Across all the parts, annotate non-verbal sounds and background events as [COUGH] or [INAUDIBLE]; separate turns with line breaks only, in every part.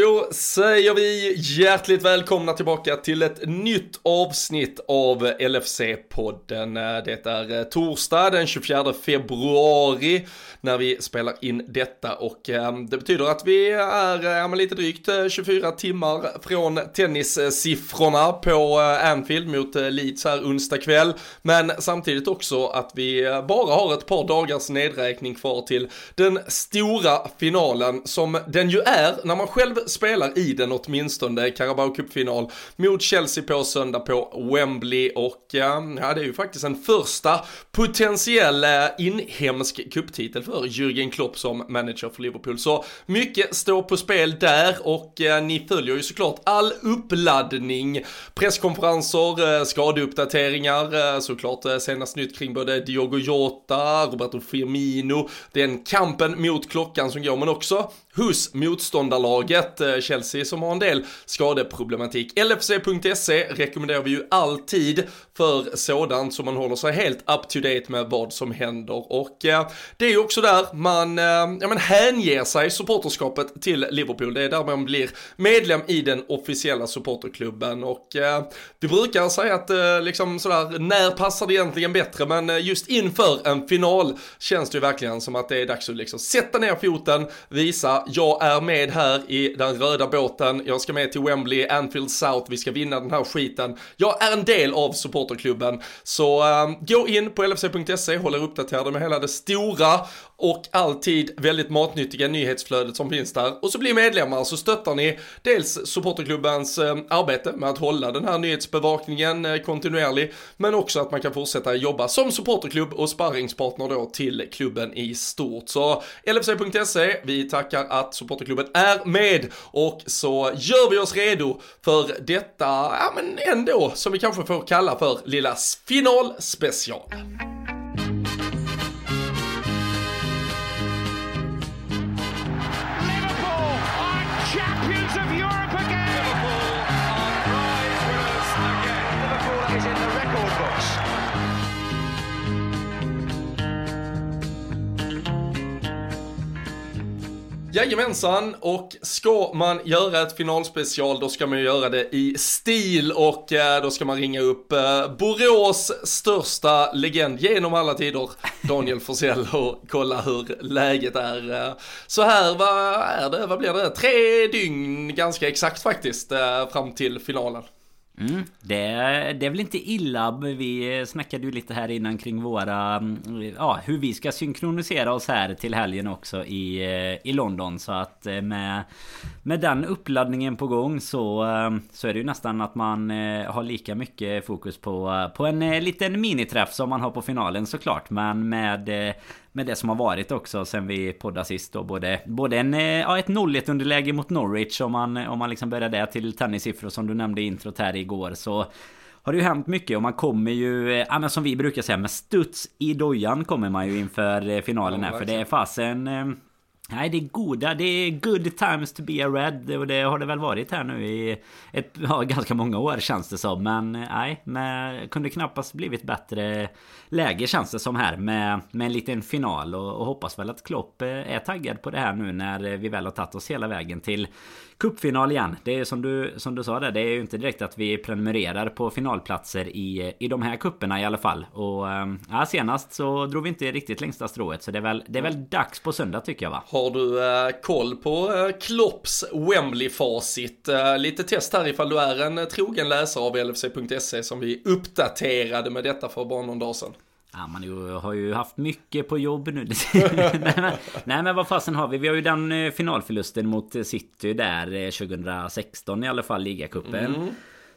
Då säger vi hjärtligt välkomna tillbaka till ett nytt avsnitt av LFC-podden. Det är eh, torsdag den 24 februari när vi spelar in detta och eh, det betyder att vi är eh, lite drygt 24 timmar från tennissiffrorna på Anfield mot Leeds här onsdag kväll. Men samtidigt också att vi bara har ett par dagars nedräkning kvar till den stora finalen som den ju är när man själv spelar i den åtminstone. Carabao Cup-final mot Chelsea på söndag på Wembley och ja, det är ju faktiskt en första potentiell eh, inhemsk kupptitel för Jürgen Klopp som manager för Liverpool. Så mycket står på spel där och eh, ni följer ju såklart all uppladdning, presskonferenser, eh, skadeuppdateringar, eh, såklart eh, senast nytt kring både Diogo Jota, Roberto Firmino, den kampen mot klockan som går, men också hos motståndarlaget 1. Eh, Chelsea som har en del skadeproblematik. LFC.se rekommenderar vi ju alltid för sådant som man håller sig helt up to date med vad som händer och eh, det är ju också där man, eh, ja men hänger sig supporterskapet till Liverpool. Det är där man blir medlem i den officiella supporterklubben och eh, vi brukar säga att eh, liksom sådär, när passar det egentligen bättre? Men eh, just inför en final känns det ju verkligen som att det är dags att liksom sätta ner foten, visa jag är med här i den röda båten, jag ska med till Wembley, Anfield South, vi ska vinna den här skiten. Jag är en del av supporterklubben, så um, gå in på lfc.se, håll er uppdaterade med hela det stora och alltid väldigt matnyttiga nyhetsflödet som finns där. Och så blir medlemmar så stöttar ni dels supporterklubbens eh, arbete med att hålla den här nyhetsbevakningen eh, kontinuerlig, men också att man kan fortsätta jobba som supporterklubb och sparringspartner då till klubben i stort. Så lfc.se, vi tackar att supporterklubben är med och så gör vi oss redo för detta, ja men ändå, som vi kanske får kalla för lilla finalspecial. Jajamensan, och ska man göra ett finalspecial då ska man ju göra det i stil och eh, då ska man ringa upp eh, Borås största legend genom alla tider, Daniel Forsell [LAUGHS] och kolla hur läget är. Eh, så här, vad är det, vad blir det? Tre dygn ganska exakt faktiskt fram till finalen.
Mm, det, det är väl inte illa. Vi snackade ju lite här innan kring våra... Mm, ja, hur vi ska synkronisera oss här till helgen också i, eh, i London. Så att eh, med, med den uppladdningen på gång så, eh, så är det ju nästan att man har lika mycket fokus på, på en liten miniträff som man har på finalen såklart. Men med med det som har varit också sen vi poddade sist då. Både, både en, eh, ja, ett 0-1 underläge mot Norwich om man, om man liksom börjar det till tennissiffror som du nämnde i introt här igår. Så har det ju hänt mycket och man kommer ju, eh, ja men som vi brukar säga med studs i dojan kommer man ju inför eh, finalen här. För det är fasen Nej det är goda, det är good times to be a red och det har det väl varit här nu i ett, ja, ganska många år känns det som. Men nej, men kunde knappast blivit bättre läge känns det som här med, med en liten final och, och hoppas väl att Klopp eh, är taggad på det här nu när eh, vi väl har tagit oss hela vägen till Cupfinal igen. Det är som du, som du sa där, det är ju inte direkt att vi prenumererar på finalplatser i, i de här kupperna i alla fall. Och eh, ja, senast så drog vi inte riktigt längsta strået. Så det är väl, det är väl dags på söndag tycker jag va?
Har du eh, koll på eh, Klopps Wembley-facit? Eh, lite test här ifall du är en trogen läsare av LFC.se som vi uppdaterade med detta för bara någon dag sedan.
Ja, man har ju haft mycket på jobb nu. [LAUGHS] nej, men, nej men vad fasen har vi? Vi har ju den eh, finalförlusten mot City där 2016 eh, i alla fall, ligacupen. Mm.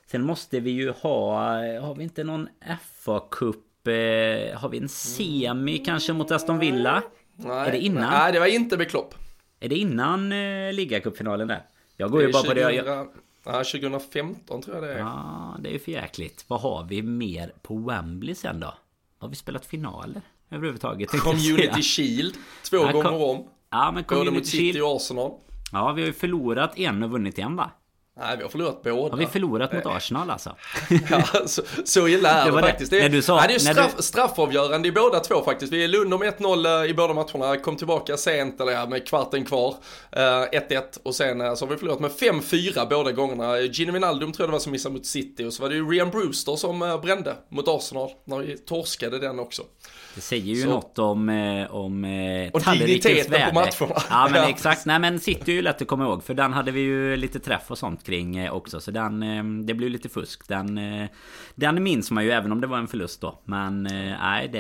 Sen måste vi ju ha... Har vi inte någon FA-cup? Eh, har vi en semi kanske mot Aston Villa?
Nej, är det innan? Nej, det var inte med Klopp.
Är det innan eh, ligacupfinalen där? Jag går ju bara 20... på det. Jag...
Ja, 2015 tror jag det är.
Ja, det är för jäkligt. Vad har vi mer på Wembley sen då? Har vi spelat finaler överhuvudtaget?
Community Shield två ja, gånger om.
Ja, men
Både mot City och Arsenal.
Ja, vi har ju förlorat en och vunnit en va?
Nej, vi har förlorat båda.
Har vi förlorat mot Arsenal alltså? [LAUGHS]
ja, så, så illa är det, det faktiskt. Det,
du sa,
nej, det är straff, du... straffavgörande i båda två faktiskt. Vi är Lund om 1-0 i båda matcherna, kom tillbaka sent, eller ja, med kvarten kvar. 1-1 och sen så har vi förlorat med 5-4 båda gångerna. Gini Wijnaldum tror jag det var som missade mot City och så var det ju Rian Brewster som brände mot Arsenal när vi torskade den också.
Det säger ju så. något om, eh, om
eh, och digniteten värde. på matcherna.
Ja men exakt. Nej men City är ju lätt att komma ihåg. För den hade vi ju lite träff och sånt kring eh, också. Så den, det blir lite fusk. Den, den minns man ju även om det var en förlust då. Men nej det,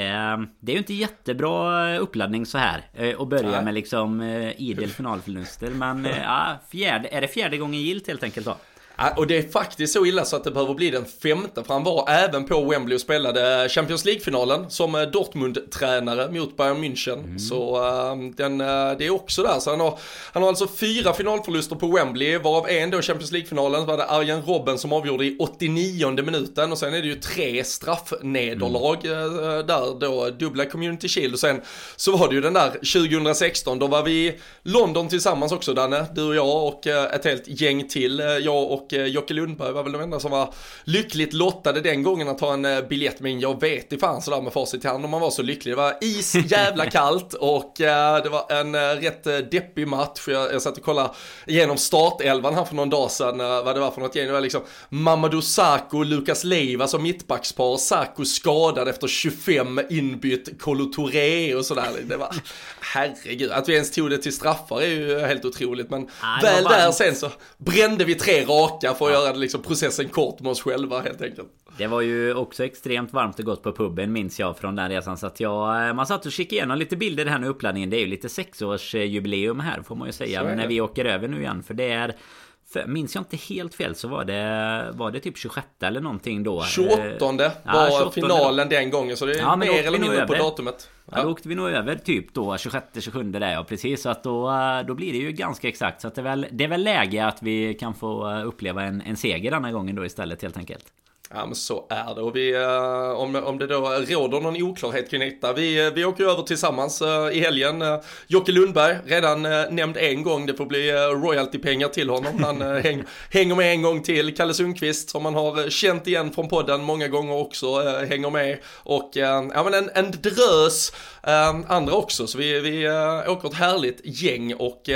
det är ju inte jättebra uppladdning så här. Och börja nej. med liksom idel finalförluster. Men ja, fjärde, är det fjärde gången gilt helt enkelt då?
Och det är faktiskt så illa så att det behöver bli den femte, för han var även på Wembley och spelade Champions League-finalen som eh, Dortmund-tränare mot Bayern München. Mm. Så uh, den, uh, det är också där, så han har, han har alltså fyra finalförluster på Wembley, varav en då Champions League-finalen var det Arjen Robben som avgjorde i 89 minuten och sen är det ju tre straffnederlag mm. uh, där då, dubbla Community Shield och sen så var det ju den där 2016, då var vi i London tillsammans också Danne, du och jag och ett helt gäng till, jag och och eh, Jocke Lundberg var väl de enda som var lyckligt lottade den gången att ta en eh, biljett. Men jag vet i fan sådär med facit i hand om man var så lycklig. Det var is [LAUGHS] jävla kallt och eh, det var en rätt deppig match. Jag, jag satt och kollade igenom startelvan här för någon dag sedan vad det var för något gäng. Det var liksom Mamadou Sakho och Lukas Leiva som mittbackspar. Sakho skadad efter 25 inbytt Kolo Touré och sådär. Det var, herregud, att vi ens tog det till straffar är ju helt otroligt. Men Nej, väl där sen så brände vi tre raka tillbaka för att ja. göra liksom processen kort med oss själva helt enkelt.
Det var ju också extremt varmt och gott på puben minns jag från den resan. Så att jag, eh, man satt och kikade igenom lite bilder här nu uppladdningen. Det är ju lite sexårsjubileum här får man ju säga. Men när vi åker över nu igen. För det är för, minns jag inte helt fel så var det, var det typ 26 eller någonting då.
28 var ja, 28 finalen den gången så det är ja, mer eller mindre på datumet.
Ja. ja. då åkte vi nog över typ då 26-27 där ja precis. Så att då, då blir det ju ganska exakt. Så att det, är väl, det är väl läge att vi kan få uppleva en, en seger denna gången då istället helt enkelt.
Ja men så är det och vi, eh, om, om det då råder någon oklarhet kring detta, vi, eh, vi åker över tillsammans eh, i helgen. Jocke Lundberg, redan nämnd en gång, det får bli royaltypengar till honom. Han häng, [LAUGHS] hänger med en gång till. Kalle Sundqvist som man har känt igen från podden många gånger också hänger med. Och ja men en, en drös andra också, så vi, vi åker ett härligt gäng och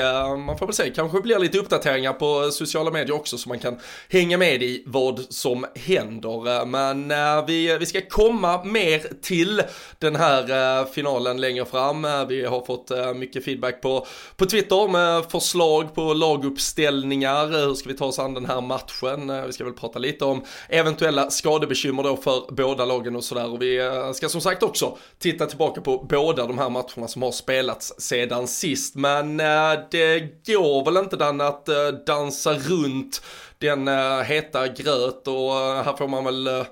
man får väl se, kanske blir lite uppdateringar på sociala medier också så man kan hänga med i vad som händer händer. Eh, men eh, vi, eh, vi ska komma mer till den här finalen längre fram. Vi har fått mycket feedback på, på Twitter med förslag på laguppställningar. Hur ska vi ta oss an den här matchen? Vi ska väl prata lite om eventuella skadebekymmer då för båda lagen och sådär. Och vi ska som sagt också titta tillbaka på båda de här matcherna som har spelats sedan sist. Men det går väl inte den att dansa runt den uh, heta gröt och uh, här får man väl uh,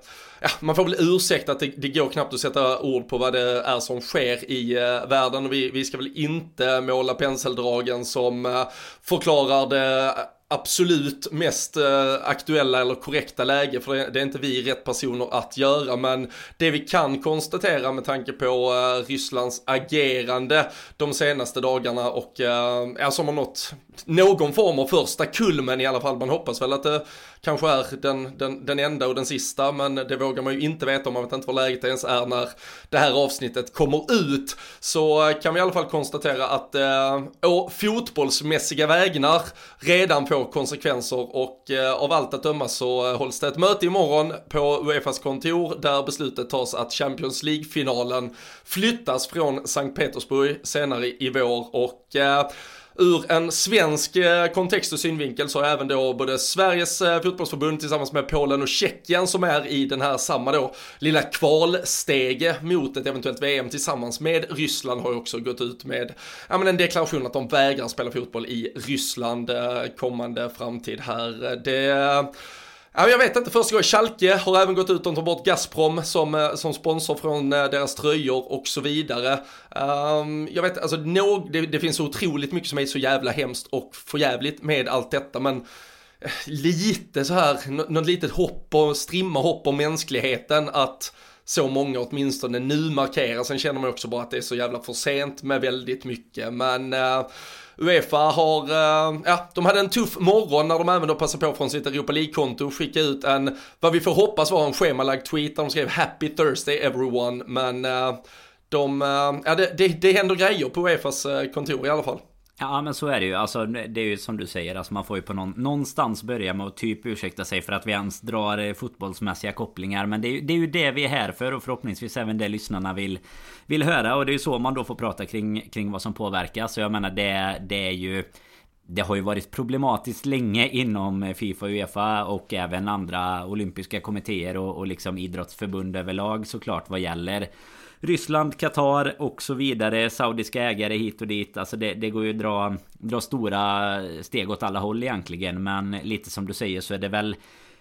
Ja, man får väl ursäkta att det, det går knappt att sätta ord på vad det är som sker i eh, världen. Och vi, vi ska väl inte måla penseldragen som eh, förklarar det absolut mest eh, aktuella eller korrekta läge för det, är inte vi rätt personer att göra men det vi kan konstatera med tanke på eh, Rysslands agerande de senaste dagarna och eh, som har nått någon form av första kulmen i alla fall. Man hoppas väl att det kanske är den, den, den enda och den sista men det vågar man ju inte veta om. Man vet inte vad läget ens är när det här avsnittet kommer ut. Så eh, kan vi i alla fall konstatera att eh, å fotbollsmässiga vägnar redan på får konsekvenser och eh, av allt att döma så hålls det ett möte imorgon på Uefas kontor där beslutet tas att Champions League-finalen flyttas från Sankt Petersburg senare i vår. Och eh, ur en svensk eh, kontext och synvinkel så är även då både Sveriges eh, fotbollsförbund tillsammans med Polen och Tjeckien som är i den här samma då lilla kvalstege mot ett eventuellt VM tillsammans med Ryssland har ju också gått ut med ja, men en deklaration att de vägrar spela fotboll i Ryssland eh, kommande framtid här. Det jag vet inte, första gången Schalke har även gått ut och tagit bort Gazprom som, eh, som sponsor från eh, deras tröjor och så vidare. Um, jag vet, alltså no, det, det, finns så otroligt mycket som är så jävla hemskt och förjävligt med allt detta, men eh, lite så här, något litet hopp och strimma hopp om mänskligheten att så många åtminstone nu markerar. Sen känner man också bara att det är så jävla för sent med väldigt mycket. Men uh, Uefa har, eh, ja, de hade en tuff morgon när de även då passade på från sitt Europa League-konto och skicka ut en, vad vi får hoppas var en schemalagd tweet där de skrev Happy Thursday everyone, men eh, de, eh, ja det, det, det händer grejer på Uefas kontor i alla fall.
Ja men så är det ju. Alltså det är ju som du säger. Alltså man får ju på någon, någonstans börja med att typ ursäkta sig för att vi ens drar eh, fotbollsmässiga kopplingar. Men det är, ju, det är ju det vi är här för och förhoppningsvis även det lyssnarna vill, vill höra. Och det är ju så man då får prata kring, kring vad som påverkas. Så jag menar det, det är ju... Det har ju varit problematiskt länge inom eh, Fifa och Uefa och även andra olympiska kommittéer och, och liksom idrottsförbund överlag såklart vad gäller Ryssland, Qatar och så vidare. Saudiska ägare hit och dit. Alltså det, det går ju att dra, dra stora steg åt alla håll egentligen. Men lite som du säger så är det väl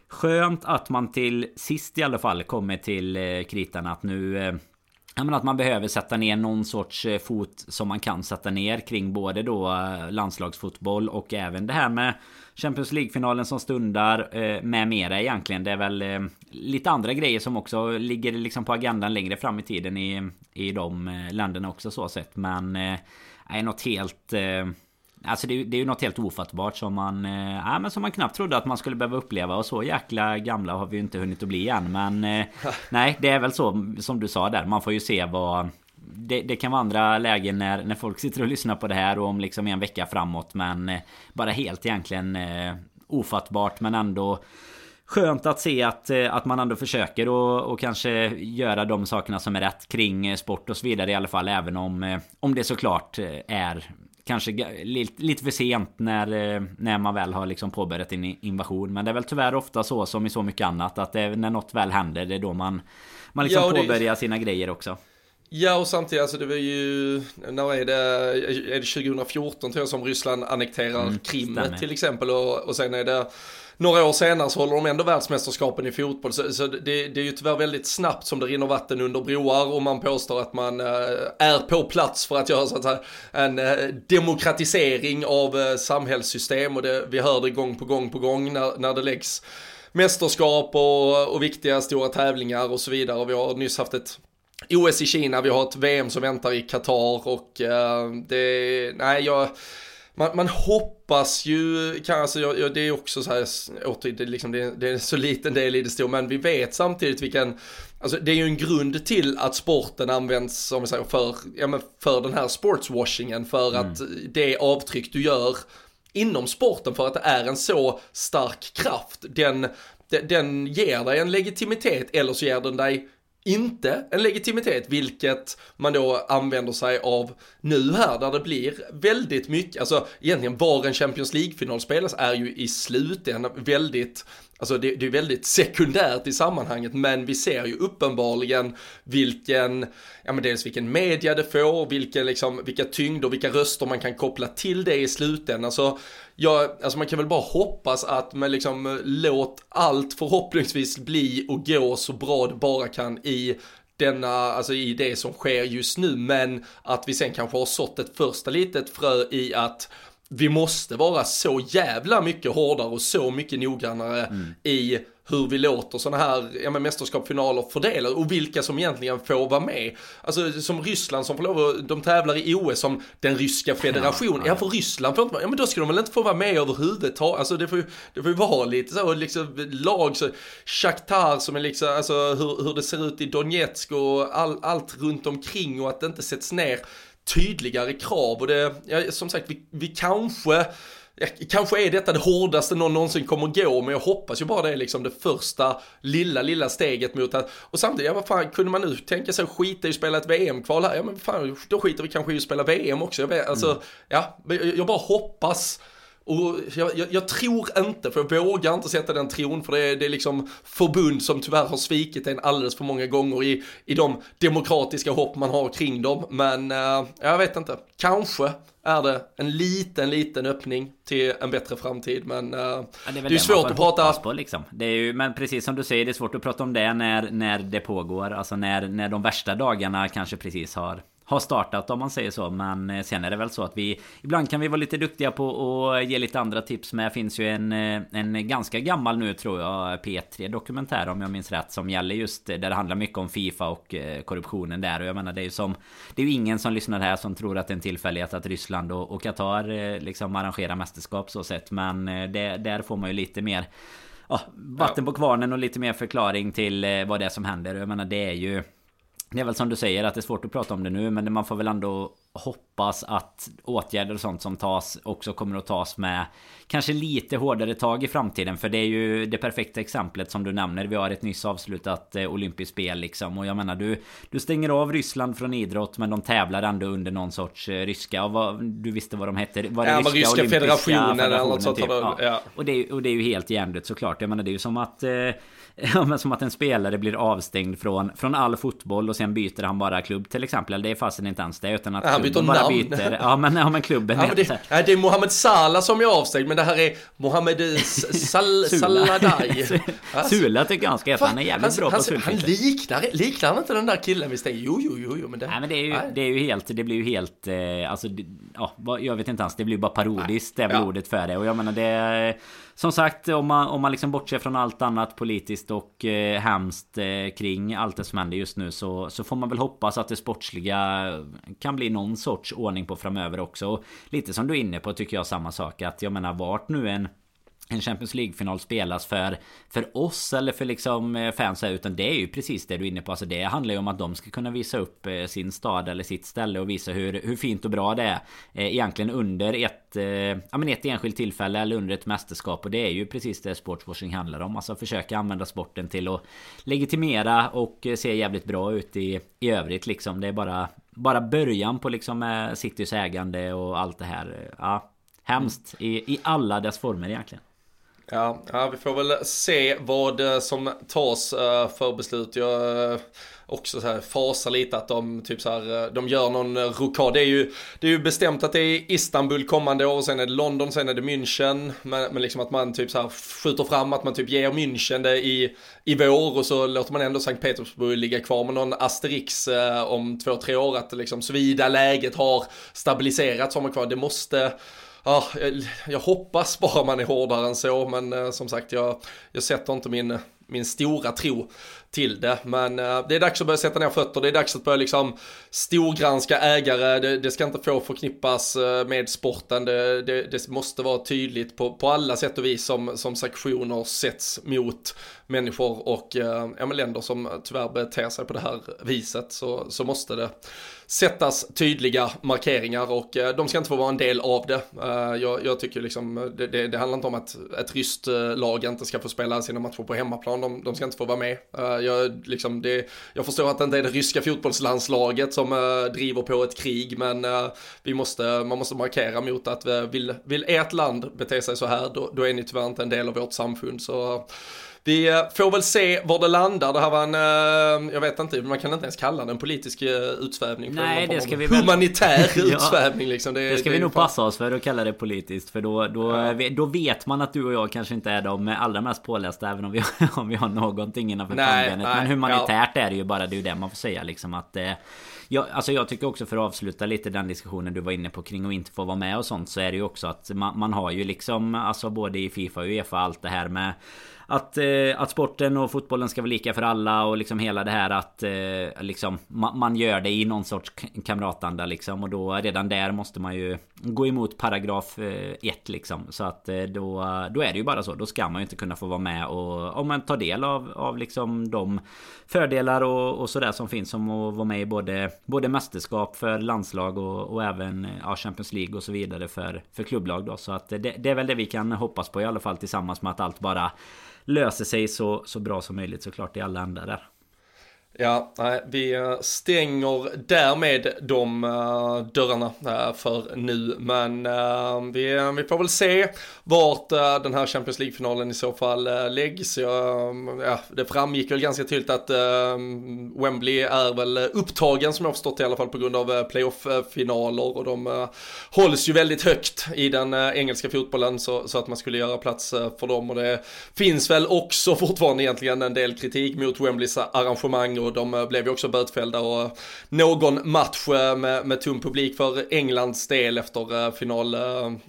skönt att man till sist i alla fall kommer till eh, kritan att nu eh, Ja men att man behöver sätta ner någon sorts eh, fot som man kan sätta ner kring både då eh, landslagsfotboll och även det här med Champions League-finalen som stundar eh, med mera egentligen. Det är väl lite andra grejer som också ligger liksom på agendan längre fram i tiden i, i de länderna också så sett. Men är något helt... Alltså det, det är ju något helt ofattbart som man... Ja, men som man knappt trodde att man skulle behöva uppleva och så jäkla gamla har vi ju inte hunnit att bli än men... [LAUGHS] nej det är väl så som du sa där. Man får ju se vad det, det, kan vara andra lägen när, när folk sitter och lyssnar på det här och om liksom en vecka framåt. Men eh, bara helt egentligen eh, ofattbart men ändå Skönt att se att, eh, att man ändå försöker och, och kanske göra de sakerna som är rätt kring eh, sport och så vidare i alla fall. Även om, eh, om det såklart är kanske lite, lite för sent när, när man väl har liksom påbörjat en invasion. Men det är väl tyvärr ofta så som i så mycket annat att det, när något väl händer det är då man, man liksom ja, det... påbörjar sina grejer också.
Ja och samtidigt, alltså det var ju, när är det, är det 2014 tror jag som Ryssland annekterar mm, Krim stämmer. till exempel och, och sen är det några år senare så håller de ändå världsmästerskapen i fotboll. Så, så det, det, är ju tyvärr väldigt snabbt som det rinner vatten under broar och man påstår att man eh, är på plats för att göra så att säga, en eh, demokratisering av eh, samhällssystem och det, vi hör det gång på gång på gång när, när det läggs mästerskap och, och viktiga stora tävlingar och så vidare. Och vi har nyss haft ett OS i Kina, vi har ett VM som väntar i Qatar och eh, det, nej jag, man, man hoppas ju, kan, alltså, jag, det är också så här, åter, det, liksom, det, det är en så liten del i det stora, men vi vet samtidigt vilken, alltså det är ju en grund till att sporten används, som vi säger, för, ja, men för den här sportswashingen, för mm. att det avtryck du gör inom sporten för att det är en så stark kraft. Den, den, den ger dig en legitimitet eller så ger den dig inte en legitimitet, vilket man då använder sig av nu här, där det blir väldigt mycket, alltså egentligen var en Champions League-final spelas är ju i slutändan väldigt Alltså det, det, är väldigt sekundärt i sammanhanget men vi ser ju uppenbarligen vilken, ja men dels vilken media det får, vilken liksom, vilka tyngder, vilka röster man kan koppla till det i slutändan. Alltså, ja, alltså man kan väl bara hoppas att man liksom låt allt förhoppningsvis bli och gå så bra det bara kan i denna, alltså i det som sker just nu, men att vi sen kanske har sått ett första litet frö i att vi måste vara så jävla mycket hårdare och så mycket noggrannare mm. i hur vi låter sådana här ja, men mästerskapsfinaler fördela och vilka som egentligen får vara med. Alltså som Ryssland som får lov att, de tävlar i OS som den ryska federationen. Ja, ja. för Ryssland får inte vara ja men då ska de väl inte få vara med överhuvudtaget. Alltså det får ju, det får ju vara lite så liksom lag så, Shakhtar som är liksom, alltså hur, hur det ser ut i Donetsk och all, allt runt omkring och att det inte sätts ner tydligare krav och det, ja, som sagt, vi, vi kanske Kanske är detta det hårdaste någon någonsin kommer gå, men jag hoppas ju bara det är liksom det första lilla, lilla steget mot att, och samtidigt, ja vad fan, kunde man nu tänka sig att skita i att spela ett VM-kval här? Ja men fan, då skiter vi kanske i att spela VM också. Jag vet, alltså, mm. ja, jag bara hoppas och jag, jag, jag, tror inte, för jag vågar inte sätta den tron, för det är, det är liksom förbund som tyvärr har svikit en alldeles för många gånger i, i de demokratiska hopp man har kring dem. Men uh, jag vet inte, kanske är det en liten, liten öppning till en bättre framtid. Men uh, ja, det är, det är svårt att prata...
På, liksom. det är ju, men precis som du säger, det är svårt att prata om det när, när det pågår. Alltså när, när de värsta dagarna kanske precis har har startat om man säger så. Men eh, sen är det väl så att vi ibland kan vi vara lite duktiga på att ge lite andra tips. Men det finns ju en, eh, en ganska gammal nu tror jag P3 dokumentär om jag minns rätt som gäller just där det handlar mycket om Fifa och eh, korruptionen där. Och jag menar det är ju som Det är ju ingen som lyssnar här som tror att det är en tillfällighet att Ryssland och, och Qatar liksom arrangerar mästerskap så sett. Men det, där får man ju lite mer ja, vatten på kvarnen och lite mer förklaring till vad det är som händer. Jag menar det är ju det är väl som du säger att det är svårt att prata om det nu men man får väl ändå hoppas att åtgärder och sånt som tas också kommer att tas med kanske lite hårdare tag i framtiden. För det är ju det perfekta exemplet som du nämner. Vi har ett nyss avslutat eh, olympiskt spel liksom. Och jag menar du, du stänger av Ryssland från idrott men de tävlar ändå under någon sorts eh, ryska. Och vad, du visste vad de hette? Var
det ja, ryska, ryska federationen eller något sånt. Typ. Ja.
Ja. Och, det är, och det är ju helt hjärndött såklart. Jag menar det är ju som att eh, [LAUGHS] Ja men som att en spelare blir avstängd från, från all fotboll och sen byter han bara klubb till exempel. Det är fasen inte ens det utan att
han byter bara namn. byter.
Ja men, ja, men klubben
ja, men det, ja, det är Mohamed Salah som är avstängd men det här är Mohamed [LAUGHS] Sal [LAUGHS] Saladaj.
Sula tycker jag han ska heta. Han är jävligt han, bra
han, på Han liknar, liknar han inte den där killen vi stänger? Jo, jo, jo, jo men det...
Nej men det är ju, det är ju helt, det blir ju helt, eh, alltså, ja, jag vet inte ens, det blir bara parodiskt, det är väl ja. ordet för det. Och jag menar det som sagt, om man, om man liksom bortser från allt annat politiskt och eh, hemskt eh, kring allt det som händer just nu så, så får man väl hoppas att det sportsliga kan bli någon sorts ordning på framöver också. Lite som du är inne på tycker jag samma sak att jag menar vart nu en en Champions League-final spelas för, för oss eller för liksom eh, fans här Utan det är ju precis det du är inne på. Alltså det handlar ju om att de ska kunna visa upp eh, sin stad eller sitt ställe och visa hur, hur fint och bra det är. Eh, egentligen under ett, ja, men ett enskilt tillfälle eller under ett mästerskap. Och det är ju precis det sportswashing handlar om. Alltså försöka använda sporten till att legitimera och se jävligt bra ut i, i övrigt liksom. Det är bara, bara början på liksom Citys ägande och allt det här. Ja, hemskt i, i alla dess former egentligen.
Ja, ja, vi får väl se vad eh, som tas eh, för beslut. Jag eh, också så här fasar lite att de typ så här, de gör någon rokad. Det är ju, det är ju bestämt att det är Istanbul kommande år, sen är det London, sen är det München. Men, men liksom att man typ så här skjuter fram att man typ ger München det i, i vår och så låter man ändå Sankt Petersburg ligga kvar med någon asterix om två, tre år. Att liksom såvida läget har stabiliserats har man kvar. Det måste ja, jag, jag, hoppas bara man är hårdare än så, men eh, som sagt, jag, jag sätter inte min, min stora tro till det. Men eh, det är dags att börja sätta ner fötter, det är dags att börja liksom storgranska ägare, det, det ska inte få förknippas eh, med sporten, det, det, det, måste vara tydligt på, på alla sätt och vis som, som sanktioner sätts mot människor och eh, ja, länder som tyvärr beter sig på det här viset så, så måste det sättas tydliga markeringar och eh, de ska inte få vara en del av det. Eh, jag, jag tycker liksom, det, det, det, handlar inte om att ett ryskt eh, lag inte ska få spela sina matcher på hemmaplan, de, de ska inte få vara med. Eh, jag, liksom, det, jag förstår att det inte är det ryska fotbollslandslaget som eh, driver på ett krig, men eh, vi måste, man måste markera mot att eh, vill, vill ert land bete sig så här, då, då är ni tyvärr inte en del av vårt samfund. Så vi eh, får väl se var det landar. Det här var en, eh, jag vet inte, man kan inte ens kalla det en politisk eh, utsvävning.
Nej, det ska vi
väl... Humanitär [LAUGHS] utsvävning liksom.
Det, det ska det vi nog passa oss för att kalla det politiskt. För då, då, ja. då vet man att du och jag kanske inte är de allra mest pålästa. Även om vi, [LAUGHS] om vi har någonting innanför pannbenet. Men humanitärt ja. är det ju bara, det är ju det man får säga liksom att jag, alltså jag tycker också för att avsluta lite den diskussionen du var inne på kring att inte få vara med och sånt så är det ju också att man, man har ju liksom alltså både i Fifa och Uefa allt det här med att, eh, att sporten och fotbollen ska vara lika för alla och liksom hela det här att eh, liksom ma man gör det i någon sorts kamratanda liksom. Och då redan där måste man ju gå emot paragraf 1 eh, liksom. Så att eh, då, då är det ju bara så. Då ska man ju inte kunna få vara med och om man tar del av, av liksom de fördelar och, och sådär som finns som att vara med i både, både mästerskap för landslag och, och även ja, Champions League och så vidare för, för klubblag då. Så att eh, det, det är väl det vi kan hoppas på i alla fall tillsammans med att allt bara löser sig så, så bra som möjligt såklart i alla ändar där.
Ja, nej, vi eh, stänger därmed de uh, dörrarna uh, för nu, men uh, vi, vi får väl se vart den här Champions League-finalen i så fall läggs. Mm, ja, det framgick väl ganska tydligt att Wembley är väl upptagen som jag har förstått i alla fall på grund av playoff-finaler. Och de hålls ju väldigt högt i den engelska fotbollen så, så, att man skulle göra plats för dem. Och det finns väl också fortfarande egentligen en del kritik mot Wembleys arrangemang och de eh, blev ju också bötfällda och eh, någon match eh, med, med tom publik för Englands del efter final,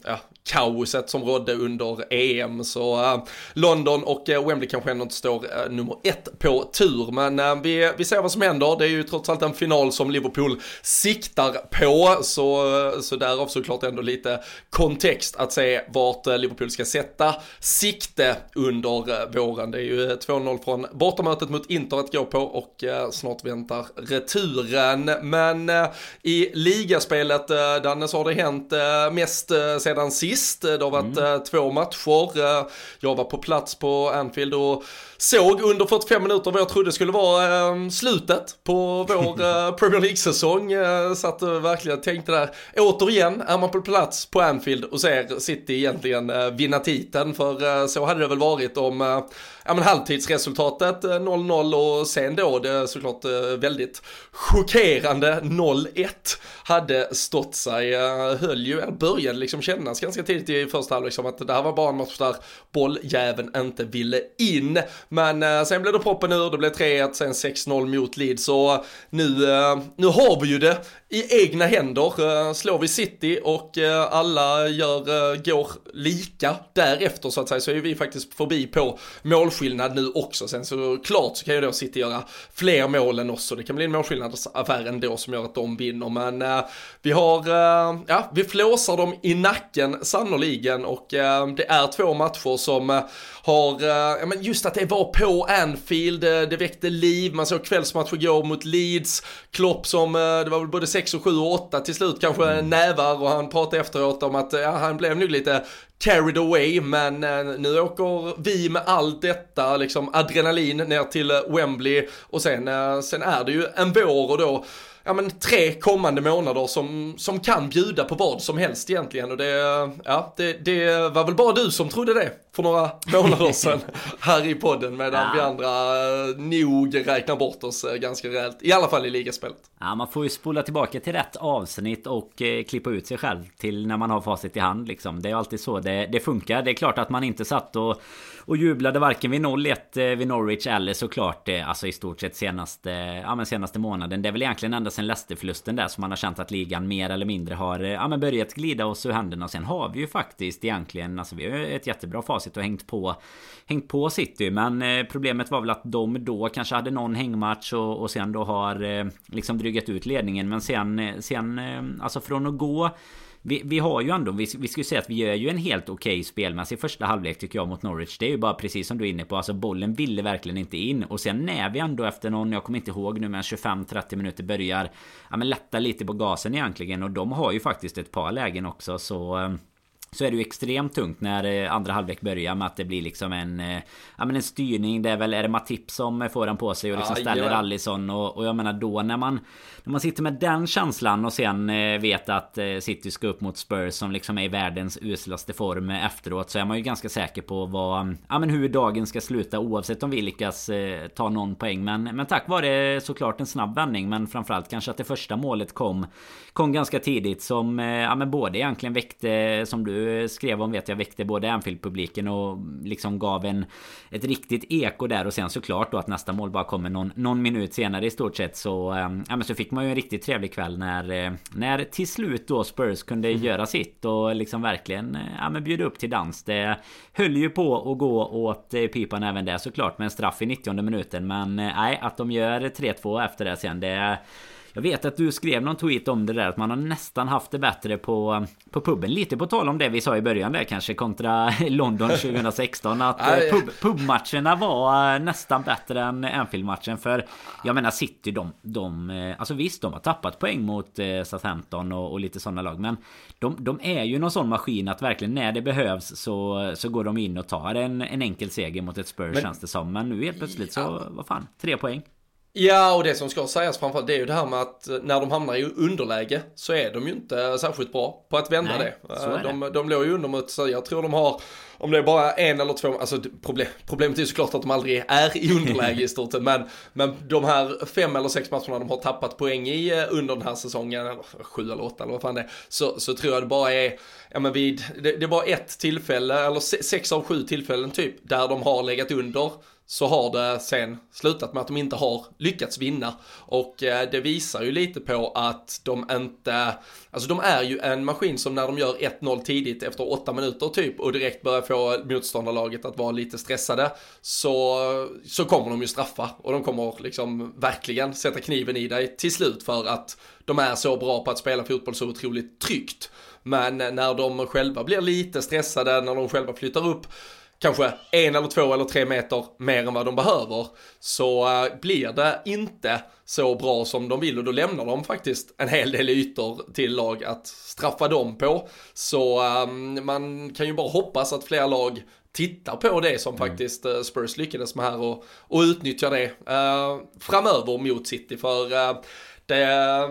ja, kaoset som rådde under EM. Så äh, London och äh, Wembley kanske ändå inte står äh, nummer ett på tur. Men vi, vi ser vad som händer. Det är ju trots allt en final som Liverpool siktar på. Så, så därav såklart ändå lite kontext att se vart Liverpool ska sätta sikte under våren. Det är ju 2-0 från bortamötet mot Inter att gå på och snart väntar returen. Men i ligaspelet, Danne, så har det hänt mest sedan sist. Det har varit mm. två matcher. Eh, jag var på plats på Anfield och såg under 45 minuter vad jag trodde skulle vara eh, slutet på vår [LAUGHS] eh, Premier League-säsong. Eh, satt verkligen tänkte där, återigen är man på plats på Anfield och ser City egentligen eh, vinna titeln. För eh, så hade det väl varit om eh, ja, men halvtidsresultatet eh, 0-0 och sen då det såklart eh, väldigt chockerande 0-1 hade stått sig. Eh, höll ju, började liksom kännas ganska tidigt i första halvlek som att det här var bara en match där bolljäveln inte ville in. Men sen blev det proppen ur, det blev 3-1, sen 6-0 mot Leeds. Så nu, nu har vi ju det i egna händer. Slår vi City och alla gör, går lika därefter så att säga så är vi faktiskt förbi på målskillnad nu också. Sen så klart så kan ju då City göra fler mål än oss och det kan bli en målskillnadsaffär ändå som gör att de vinner. Men vi har, ja, vi flåsar dem i nacken sannoliken och det är två matcher som har, ja men just att det var på Anfield, det väckte liv, man såg kvällsmatch igår mot Leeds, Klopp som, det var väl både 6 och 7 och 8 till slut kanske mm. nävar och han pratade efteråt om att ja, han blev nog lite carried away men eh, nu åker vi med allt detta liksom adrenalin ner till eh, Wembley. Och sen, eh, sen är det ju en vår och då ja, men tre kommande månader som, som kan bjuda på vad som helst egentligen. Och det, ja, det, det var väl bara du som trodde det för några [LAUGHS] månader sedan här i podden medan ja. vi andra eh, nog räknar bort oss eh, ganska rejält. I alla fall i ligaspelet.
Ja, man får ju spola tillbaka till rätt avsnitt och eh, klippa ut sig själv till när man har facit i hand liksom. Det är alltid så det, det funkar. Det är klart att man inte satt och och jublade varken vid 0-1 eh, vid Norwich eller såklart eh, Alltså i stort sett senaste Ja men senaste månaden. Det är väl egentligen ända sen Leicester-förlusten där som man har känt att ligan mer eller mindre har eh, Ja men börjat glida oss ur händerna. Och sen har vi ju faktiskt egentligen Alltså vi har ett jättebra facit och hängt på Hängt på City. Men problemet var väl att de då kanske hade någon hängmatch och, och sen då har Liksom drygat ut ledningen. Men sen Sen Alltså från att gå vi, vi har ju ändå, vi, vi skulle säga att vi gör ju en helt okej okay spelmässig första halvlek tycker jag mot Norwich. Det är ju bara precis som du är inne på, alltså bollen ville verkligen inte in. Och sen när vi ändå efter någon, jag kommer inte ihåg nu men 25-30 minuter börjar ja, men lätta lite på gasen egentligen. Och de har ju faktiskt ett par lägen också så ehm, så är det ju extremt tungt när eh, andra halvlek börjar med att det blir liksom en eh, Ja men en styrning Det är väl, är det Matip som får den på sig och liksom ställer ja. Allison och, och jag menar då när man När man sitter med den känslan och sen eh, vet att City ska upp mot Spurs som liksom är i världens uslaste form efteråt Så är man ju ganska säker på vad Ja men hur dagen ska sluta oavsett om vi lyckas ta någon poäng Men, men tack vare såklart en snabb vändning Men framförallt kanske att det första målet kom Kom ganska tidigt som Ja men både egentligen väckte Som du skrev om vet jag väckte både Anfield-publiken och liksom gav en ett riktigt eko där och sen såklart då att nästa mål bara kommer någon, någon minut senare i stort sett så ehm, ja men så fick man ju en riktigt trevlig kväll när eh, när till slut då Spurs kunde mm. göra sitt och liksom verkligen eh, ja men bjuda upp till dans. Det höll ju på att gå åt eh, pipan även där såklart med en straff i 90 minuten men nej att de gör 3-2 efter det sen det jag vet att du skrev någon tweet om det där att man har nästan haft det bättre på, på puben. Lite på tal om det vi sa i början där kanske kontra [LAUGHS] London [LAUGHS] 2016. Att eh, pub, pubmatcherna var eh, nästan bättre än Anfield-matchen. För jag menar City de, de... Eh, alltså visst de har tappat poäng mot Southampton och, och lite sådana lag. Men de, de är ju någon sån maskin att verkligen när det behövs så, så går de in och tar en, en enkel seger mot ett Spurs men, känns det som. Men nu helt plötsligt så, vad fan, tre poäng.
Ja, och det som ska sägas framförallt det är ju det här med att eh, när de hamnar i underläge så är de ju inte särskilt bra på att vända Nej, det. Eh, de, de låg ju under mot, så jag tror de har, om det är bara en eller två, alltså problem, problemet är ju såklart att de aldrig är i underläge i stort sett, men, men de här fem eller sex matcherna de har tappat poäng i eh, under den här säsongen, eller sju eller åtta eller vad fan det är, så, så tror jag det bara är, ja men vid, det, det var ett tillfälle, eller sex av sju tillfällen typ, där de har legat under så har det sen slutat med att de inte har lyckats vinna. Och eh, det visar ju lite på att de inte, alltså de är ju en maskin som när de gör 1-0 tidigt efter 8 minuter typ och direkt börjar få motståndarlaget att vara lite stressade så, så kommer de ju straffa och de kommer liksom verkligen sätta kniven i dig till slut för att de är så bra på att spela fotboll så otroligt tryggt. Men när de själva blir lite stressade, när de själva flyttar upp kanske en eller två eller tre meter mer än vad de behöver så uh, blir det inte så bra som de vill och då lämnar de faktiskt en hel del ytor till lag att straffa dem på. Så um, man kan ju bara hoppas att fler lag tittar på det som mm. faktiskt uh, Spurs lyckades med här och, och utnyttjar det uh, framöver mot City för det,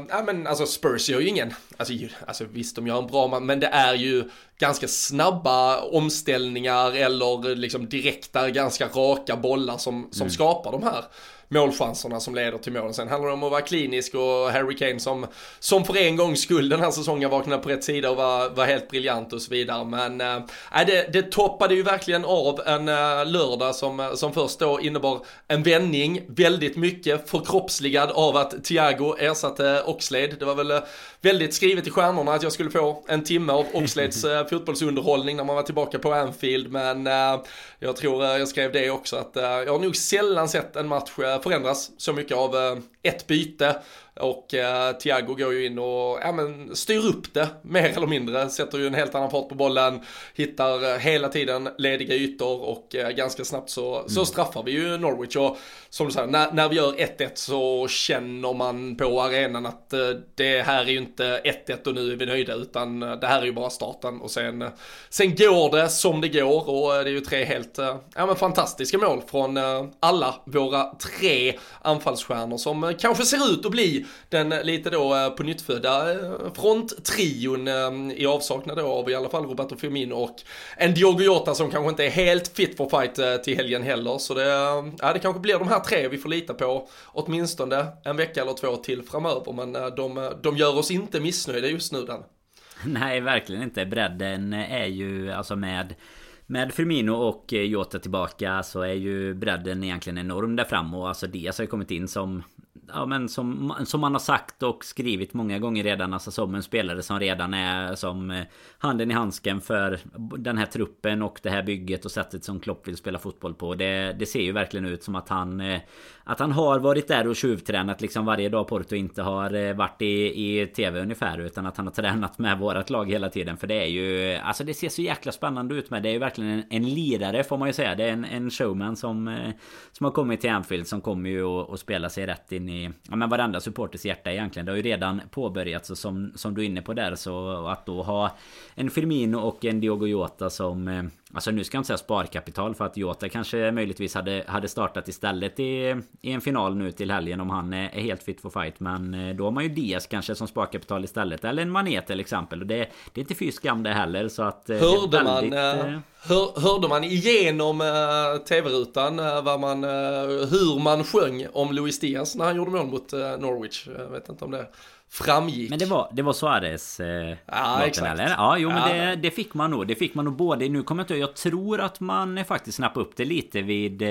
ja men alltså Spurs gör ju ingen, alltså, alltså visst de gör en bra man, men det är ju ganska snabba omställningar eller liksom direkta, ganska raka bollar som, som mm. skapar de här målchanserna som leder till målen. Sen handlar det om att vara klinisk och Harry Kane som, som för en gångs skull den här säsongen vaknade på rätt sida och var, var helt briljant och så vidare. Men äh, det, det toppade ju verkligen av en äh, lördag som, som först då innebar en vändning, väldigt mycket förkroppsligad av att Thiago ersatte Oxlade. Det var väl väldigt skrivet i stjärnorna att jag skulle få en timme av Oxlades äh, [LAUGHS] fotbollsunderhållning när man var tillbaka på Anfield. Men jag tror jag skrev det också att jag har nog sällan sett en match förändras så mycket av eh, ett byte och eh, Thiago går ju in och ja, men, styr upp det mer eller mindre, sätter ju en helt annan fart på bollen, hittar eh, hela tiden lediga ytor och eh, ganska snabbt så, mm. så straffar vi ju Norwich. Och som du säger, när, när vi gör 1-1 så känner man på arenan att eh, det här är ju inte 1-1 och nu är vi nöjda utan eh, det här är ju bara starten och sen, eh, sen går det som det går och det är ju tre helt ja, men fantastiska mål från alla våra tre anfallsstjärnor som kanske ser ut att bli den lite då eh, på nyttfödda eh, fronttrion eh, i avsaknad då av i alla fall Roberto Firmino och en Diogo Jota som kanske inte är helt fit for fight till helgen heller. Så det, ja, det kanske blir de här tre vi får lita på åtminstone en vecka eller två till framöver. Men de, de gör oss inte missnöjda just nu den.
Nej, verkligen inte. Bredden är ju alltså med med Firmino och Jota tillbaka så är ju bredden egentligen enorm där fram och alltså Diaz har ju kommit in som ja, men som, som man har sagt och skrivit många gånger redan. Alltså som en spelare som redan är som eh, handen i handsken för den här truppen och det här bygget och sättet som Klopp vill spela fotboll på. Det, det ser ju verkligen ut som att han eh, att han har varit där och tjuvtränat liksom varje dag Porto inte har eh, varit i, i TV ungefär utan att han har [LAUGHS] tränat med vårat lag hela tiden. För det är ju Alltså det ser så jäkla spännande ut med. Det är ju verkligen en, en lirare får man ju säga. Det är en, en showman som eh, Som har kommit till Anfield som kommer ju att spela sig rätt in i Ja men varenda supporters hjärta egentligen. Det har ju redan påbörjats och som, som du är inne på där så att då ha En Firmino och en Diogo Jota som eh, Alltså nu ska jag inte säga sparkapital för att Jota kanske möjligtvis hade, hade startat istället i, i en final nu till helgen om han är helt fit for fight. Men eh, då har man ju Diaz kanske som sparkapital istället. Eller en Mané till exempel. Och det, det är inte fy skam det heller. Så att,
eh, hörde, väldigt, man, äh, hör, hörde man igenom äh, tv-rutan äh, man, hur man sjöng om Luis Diaz när han gjorde mål mot Norwich? Jag vet inte om det framgick.
Men det var, det var Suarez eh, Ja exakt. Eller? Ja jo men Det, det fick man nog. Det fick man nog både. Nu kommer jag inte Jag tror att man faktiskt snappade upp det lite vid eh,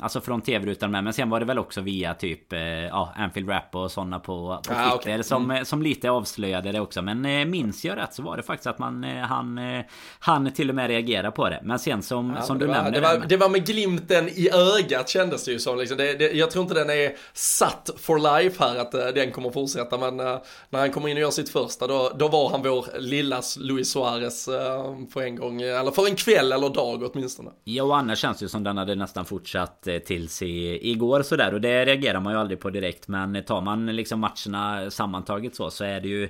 Alltså från tv-rutan med. Men sen var det väl också via typ eh, Ja Anfield Rap och sådana på, på ah, Twitter. Okay. Som, mm. som lite avslöjade det också. Men eh, minns jag rätt så var det faktiskt att man eh, han, eh, han till och med reagera på det. Men sen som, ja, som du
var,
nämnde.
Det var, det var med glimten i ögat kändes det ju som. Liksom. Det, det, jag tror inte den är satt for life här att den kommer fortsätta. Men Eh, när han kommer in och gör sitt första, då, då var han vår lilla Luis Suarez eh, för en gång, eh, eller för en kväll eller dag åtminstone.
Ja, och annars känns det ju som den hade nästan fortsatt eh, tills i, igår sådär. Och det reagerar man ju aldrig på direkt. Men tar man liksom matcherna sammantaget så, så är det ju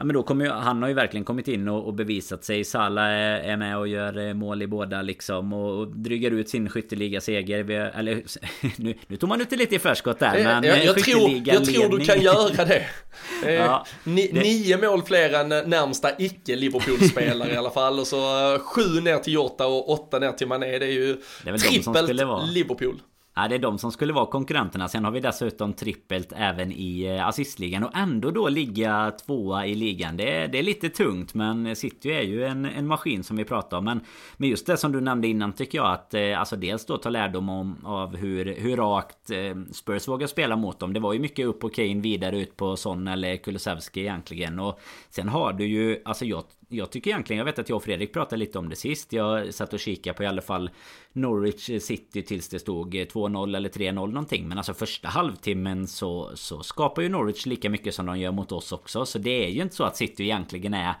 Ja men då kommer ju, han har ju verkligen kommit in och, och bevisat sig. Salah är, är, med och gör eh, mål i båda liksom. Och, och drygar ut sin skytteliga-seger. Eller [LAUGHS] nu, nu tog man ut det lite i förskott där.
Eh, men jag, jag, tror, jag tror du kan göra det. [LAUGHS] Eh, ja, Ni, det... Nio mål fler än närmsta icke-Liverpool-spelare [LAUGHS] i alla fall. Och så sju ner till Jota och åtta ner till Mané. Det är ju det är trippelt Liverpool.
Ja, det är de som skulle vara konkurrenterna. Sen har vi dessutom trippelt även i eh, assistligan. Och ändå då ligga tvåa i ligan. Det är, det är lite tungt. Men City är ju en, en maskin som vi pratar om. Men, men just det som du nämnde innan tycker jag att... Eh, alltså dels då ta lärdom om, av hur, hur rakt eh, Spurs vågar spela mot dem. Det var ju mycket upp på Kane vidare ut på Son eller Kulusevski egentligen. Och sen har du ju... Alltså jag jag tycker egentligen, jag vet att jag och Fredrik pratade lite om det sist. Jag satt och kikade på i alla fall Norwich City tills det stod eh, 2-0 eller 3-0 någonting. Men alltså första halvtimmen så, så skapar ju Norwich lika mycket som de gör mot oss också. Så det är ju inte så att City egentligen är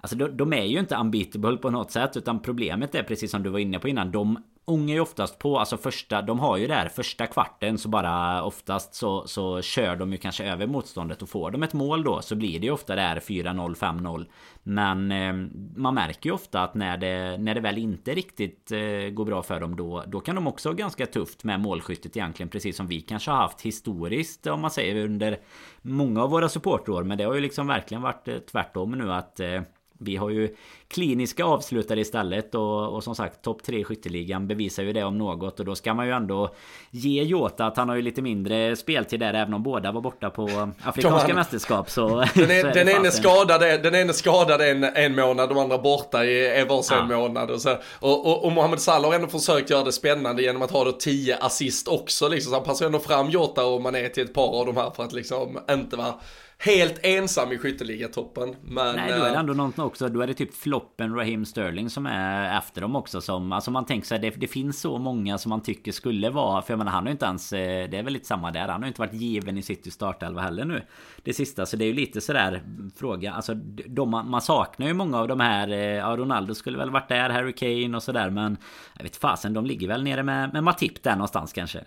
Alltså de, de är ju inte unbeatable på något sätt utan problemet är precis som du var inne på innan. De ångar ju oftast på, alltså första, de har ju det här första kvarten så bara oftast så, så kör de ju kanske över motståndet och får de ett mål då så blir det ju ofta det här 4-0, 5-0. Men eh, man märker ju ofta att när det, när det väl inte riktigt eh, går bra för dem då, då kan de också ha ganska tufft med målskyttet egentligen precis som vi kanske har haft historiskt om man säger under många av våra supportår. Men det har ju liksom verkligen varit eh, tvärtom nu att eh, vi har ju kliniska avslutare istället och, och som sagt topp 3 skytteligan bevisar ju det om något. Och då ska man ju ändå ge Jota att han har ju lite mindre speltid där även om båda var borta på afrikanska mästerskap så
Den, är, så är den ene skadade, den ene skadade en, en månad, de andra borta i varsin ja. månad och, så, och, och, och Mohamed Salah har ändå försökt göra det spännande genom att ha då 10 assist också liksom. Så han passar ändå fram Jota och Mané till ett par av de här för att liksom inte vara helt ensam i skytteligatoppen. Men...
Nej, då är det eh, ändå något också. Då är det typ floppen Raheem Sterling som är efter dem också. Som, alltså man tänker sig det, det finns så många som man tycker skulle vara. För jag menar, han har ju inte ens... Eh, det är väl lite samma där. Han har ju inte varit given i City startelva heller nu. Det sista. Så det är ju lite sådär fråga. Alltså de, man saknar ju många av de här. Eh, ja, Ronaldo skulle väl varit där. Harry Kane och sådär. Men jag vet fasen, de ligger väl nere med, med Matip där någonstans kanske.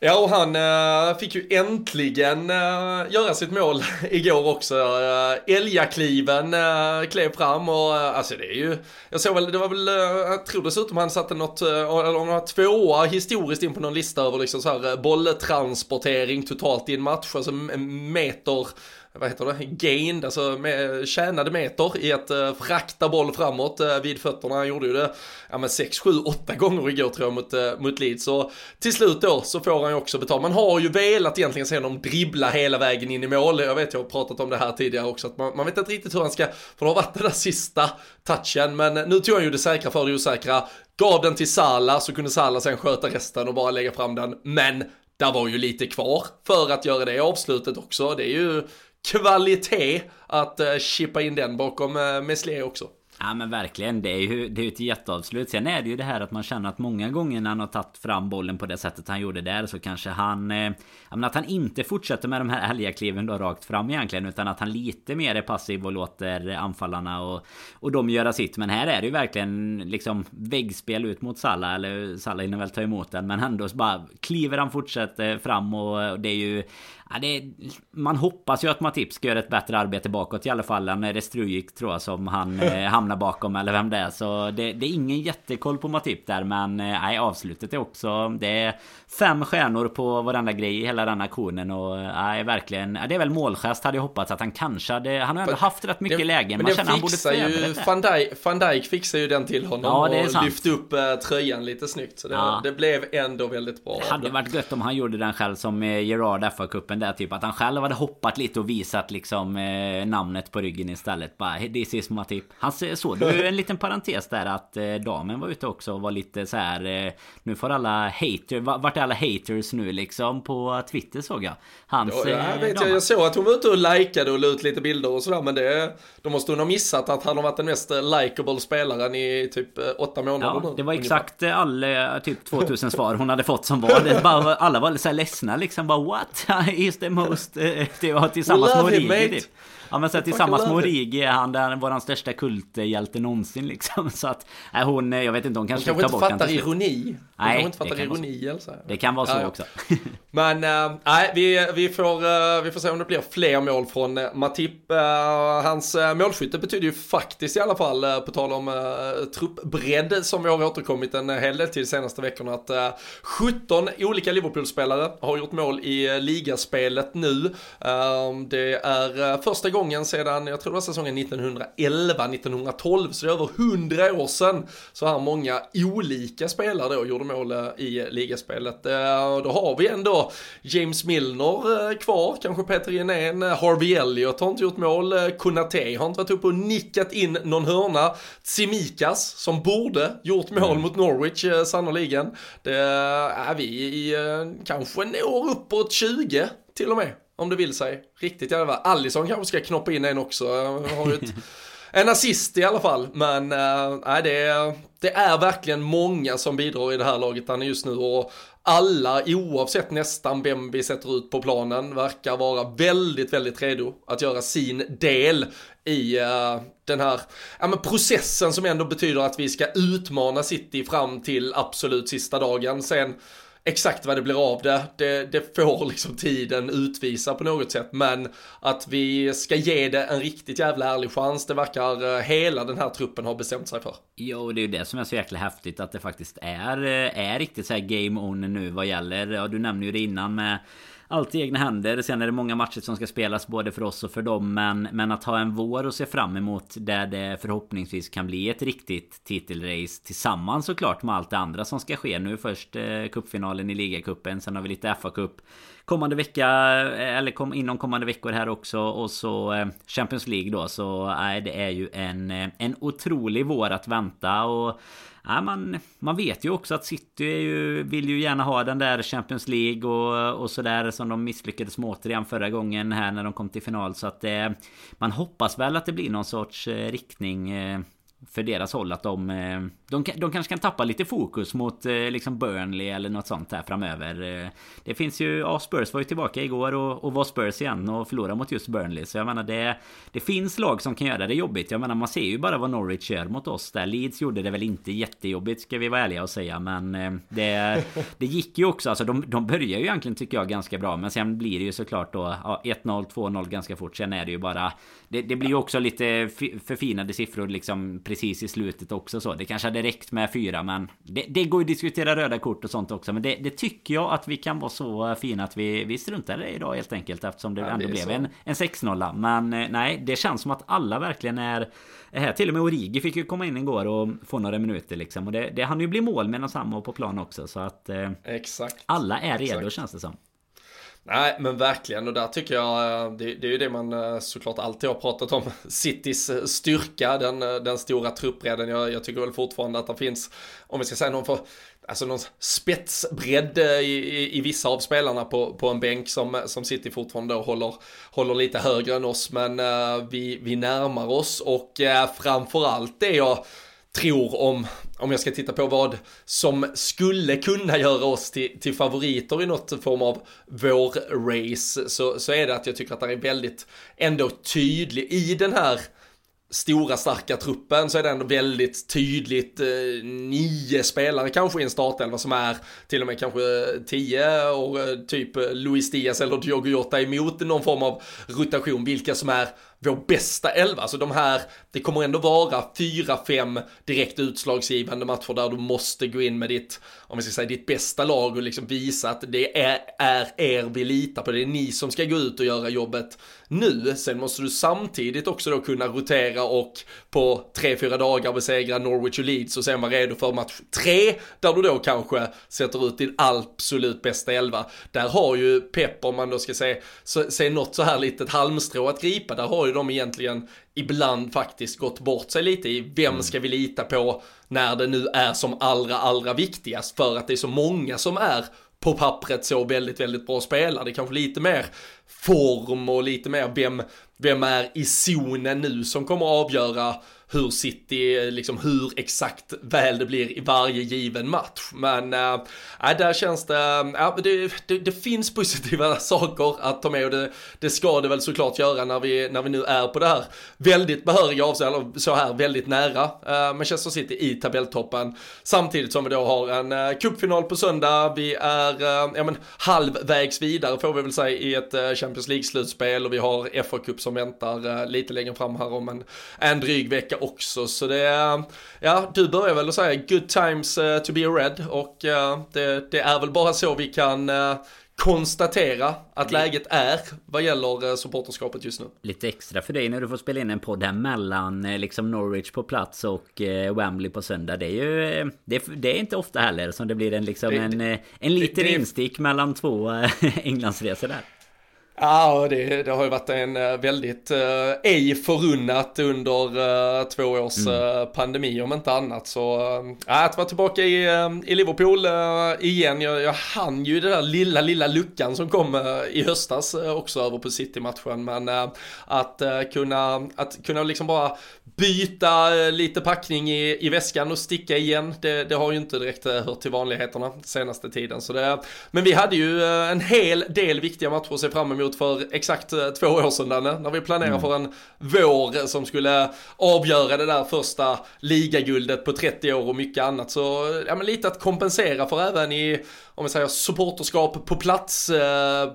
Ja, och han äh, fick ju äntligen äh, göra sitt mål [LAUGHS] igår också. Äh, Älgakliven äh, klev fram och äh, alltså det är ju, jag såg väl, det var väl, jag tror dessutom han satte något, eller om tvåa historiskt in på någon lista över liksom så här bolltransportering totalt i en match, alltså meter vad heter det, gained, alltså med, tjänade meter i att uh, frakta boll framåt uh, vid fötterna. Han gjorde ju det, ja men 6, 7, 8 gånger igår tror jag mot, uh, mot Leeds. Så till slut då så får han ju också betalt. Man har ju velat egentligen se honom dribbla hela vägen in i mål. Jag vet, jag har pratat om det här tidigare också, att man, man vet inte riktigt hur han ska, för det har varit den där sista touchen, men nu tog han ju det säkra för det osäkra. Gav den till Salah så kunde Salah sen sköta resten och bara lägga fram den. Men där var ju lite kvar för att göra det avslutet också. Det är ju kvalitet att uh, chippa in den bakom eh, uh, Meslier också.
Ja men verkligen, det är ju det är ett jätteavslut. Sen är det ju det här att man känner att många gånger när han har tagit fram bollen på det sättet han gjorde där så kanske han... Eh, att han inte fortsätter med de här älgakliven då rakt fram egentligen utan att han lite mer är passiv och låter anfallarna och, och de göra sitt. Men här är det ju verkligen liksom väggspel ut mot Salla eller Salla hinner väl ta emot den men ändå så bara kliver han fortsätter fram och det är ju... Ja, det, man hoppas ju att Matip ska göra ett bättre arbete bakåt i alla fall än Restrujic tror jag som han eh, [LAUGHS] hamnar bakom eller vem det är. Så det, det, är ingen jättekoll på Matip där men eh, avslutet är också... Det är fem stjärnor på varenda grej i hela den aktionen och nej, verkligen... Det är väl målgest hade jag hoppats att han kanske hade... Han har ändå haft rätt mycket det, lägen.
Man känner han borde ju [LAUGHS] Van Dijk, Van Dijk fixar ju den till honom ja, det är och sant. lyfte upp uh, tröjan lite snyggt. Så det, ja. det blev ändå väldigt bra.
Det hade varit gött om han gjorde den själv som Gerard FA-cupen den där typ att han själv hade hoppat lite och visat liksom eh, namnet på ryggen istället. Bara this is Matip. Han såg du en liten parentes där att eh, damen var ute också och var lite så här. Eh, nu får alla haters. Vart är alla haters nu liksom på Twitter såg jag.
Hans, ja, jag, eh, vet, jag, jag såg att hon var ute och likade och la ut lite bilder och sådär men det Då måste hon ha missat att han har varit den mest likable spelaren i typ eh, åtta månader
ja, nu, Det var exakt alla typ 2000 svar hon hade fått som var det. Bara, alla var så här ledsna liksom bara what? [LAUGHS] Is the most... Det var tillsammans med Origi Ja men så tillsammans med Origi är han den, våran största kulthjälte någonsin liksom. [LAUGHS] Så att äh, hon, jag vet inte, hon kanske
hon kanske inte fattar ironi. Hon nej, inte fattar ironi
så. Det kan vara så ja, också. [LAUGHS]
men äh, nej, vi, vi, får, äh, vi får se om det blir fler mål från Matip. Äh, hans äh, målskytte betyder ju faktiskt i alla fall, äh, på tal om äh, truppbredd som vi har återkommit en hel del till de senaste veckorna, att äh, 17 olika Liverpool-spelare har gjort mål i ligaspelet nu. det är första gången gången sedan, jag tror det var säsongen 1911-1912, så det är över 100 år sedan så här många olika spelare då gjorde mål eh, i ligaspelet. Eh, då har vi ändå James Milner kvar, kanske Peter Jenén, Harvey Elliott har inte gjort mål, Konate har inte varit uppe och nickat in någon hörna, Tsimikas som borde gjort mål mm. mot Norwich sannoliken. Det är vi kanske når uppåt 20 till och med. Om det vill sig. Riktigt jävla alla. Allison kanske ska knoppa in en också. Har ett, en assist i alla fall. Men äh, det, är, det är verkligen många som bidrar i det här laget han är just nu. Och alla, oavsett nästan vem vi sätter ut på planen, verkar vara väldigt, väldigt redo att göra sin del i uh, den här ja, men processen som ändå betyder att vi ska utmana City fram till absolut sista dagen. Sen exakt vad det blir av det, det, det får liksom tiden utvisa på något sätt. Men att vi ska ge det en riktigt jävla ärlig chans, det verkar eh, hela den här truppen ha bestämt sig för.
Ja och det är ju det som är så jäkla häftigt att det faktiskt är, eh, är riktigt så här game on nu vad gäller, ja du nämnde ju det innan med allt i egna händer. Sen är det många matcher som ska spelas både för oss och för dem. Men, men att ha en vår och se fram emot där det förhoppningsvis kan bli ett riktigt titelrace tillsammans såklart med allt det andra som ska ske. Nu först eh, cupfinalen i ligacupen. Sen har vi lite FA-cup kommande vecka eh, eller kom, inom kommande veckor här också och så eh, Champions League då så nej, det är ju en, eh, en otrolig vår att vänta och ja, man, man vet ju också att City ju, vill ju gärna ha den där Champions League och, och sådär som de misslyckades med återigen förra gången här när de kom till final. Så att eh, man hoppas väl att det blir någon sorts eh, riktning eh, för deras håll att de, eh, de, de kanske kan tappa lite fokus mot eh, liksom Burnley eller något sånt här framöver. Eh, det finns ju, ja Spurs var ju tillbaka igår och, och var Spurs igen och förlorade mot just Burnley. Så jag menar det, det finns lag som kan göra det jobbigt. Jag menar man ser ju bara vad Norwich gör mot oss där. Leeds gjorde det väl inte jättejobbigt ska vi vara ärliga och säga. Men eh, det, det gick ju också, alltså de, de börjar ju egentligen tycker jag ganska bra. Men sen blir det ju såklart då ja, 1-0, 2-0 ganska fort. Sen är det ju bara det, det blir ju också lite förfinade siffror liksom precis i slutet också så. Det kanske hade räckt med fyra men det, det går ju att diskutera röda kort och sånt också. Men det, det, tycker jag att vi kan vara så fina att vi, vi struntar i det idag helt enkelt. Eftersom det ja, ändå det blev en, en 6-0. Men eh, nej, det känns som att alla verkligen är, är här. Till och med Origi fick ju komma in igår och få några minuter liksom. Och det, det hann ju bli mål med samma på plan också. Så att eh,
Exakt.
alla är redo Exakt. känns det som.
Nej men verkligen och där tycker jag, eh, det, det, är ju det man eh, såklart alltid har pratat om, [LAUGHS] Citys eh, styrka, den, den stora truppbredden. Jag, jag tycker väl fortfarande att det finns, om vi ska säga någon för, alltså någon spetsbredd i, i, i, vissa av spelarna på, på en bänk som, som City fortfarande håller, håller lite högre än oss. Men uh, vi, vi närmar oss och uh, framförallt det jag tror om, om jag ska titta på vad som skulle kunna göra oss till, till favoriter i något form av vår-race, så, så är det att jag tycker att det är väldigt ändå tydlig i den här stora starka truppen så är det ändå väldigt tydligt eh, nio spelare kanske i en startelva som är till och med kanske eh, tio och eh, typ eh, Luis Diaz eller Diogo Jota emot någon form av rotation. Vilka som är vår bästa elva. Alltså de här, det kommer ändå vara fyra, fem direkt utslagsgivande matcher där du måste gå in med ditt, om vi ska säga ditt bästa lag och liksom visa att det är, är er vi litar på. Det är ni som ska gå ut och göra jobbet nu. Sen måste du samtidigt också då kunna rotera och på tre, fyra dagar besegra Norwich och Leeds och sen vara redo för match tre där du då kanske sätter ut din absolut bästa elva. Där har ju Pep, om man då ska se, se något så här litet halmstrå att gripa, där har ju de egentligen ibland faktiskt gått bort sig lite i vem mm. ska vi lita på när det nu är som allra, allra viktigast för att det är så många som är på pappret så väldigt, väldigt bra spelare. Det är kanske lite mer form och lite mer vem, vem är i zonen nu som kommer att avgöra hur City, liksom hur exakt väl det blir i varje given match. Men eh, äh, där känns det, äh, det, det, det, finns positiva [LAUGHS] saker att ta med och det, det ska det väl såklart göra när vi, när vi nu är på det här väldigt behöriga avstånd, så här väldigt nära äh, Manchester City i tabelltoppen. Samtidigt som vi då har en äh, cupfinal på söndag, vi är äh, ja, men, halvvägs vidare får vi väl säga i ett äh, Champions League-slutspel och vi har FA-cup som väntar äh, lite längre fram här om en, en dryg vecka också. Så det är, ja, du börjar väl att säga good times uh, to be a red och det, det, är väl bara så vi kan konstatera att läget är vad gäller supporterskapet just nu.
Lite extra för dig när du får spela in en podd här mellan liksom Norwich på plats och Wembley på söndag. Det är ju det, det är inte ofta heller som det blir en liksom det, en, en liten det, instick mellan två [LAUGHS] Englandsresor där.
Ja, det, det, har ju varit en eh, väldigt uh, ej förunnat under uh, två års mm. uh, pandemi om inte annat. Så uh, att vara tillbaka i, uh, i Liverpool uh, igen, jag, jag hann ju den där lilla, lilla luckan som kom i höstas också över på City-matchen. Men att, kunna, att kunna liksom bara byta lite packning i, i väskan och sticka igen, det, det har ju inte direkt hört till vanligheterna senaste tiden. Så det, men vi hade ju en hel del viktiga matcher att se fram emot emot för exakt eh, två år sedan Danne, när vi planerade mm. för en vår som skulle avgöra det där första ligaguldet på 30 år och mycket annat. Så ja, men lite att kompensera för även i, om vi säger supporterskap på plats eh,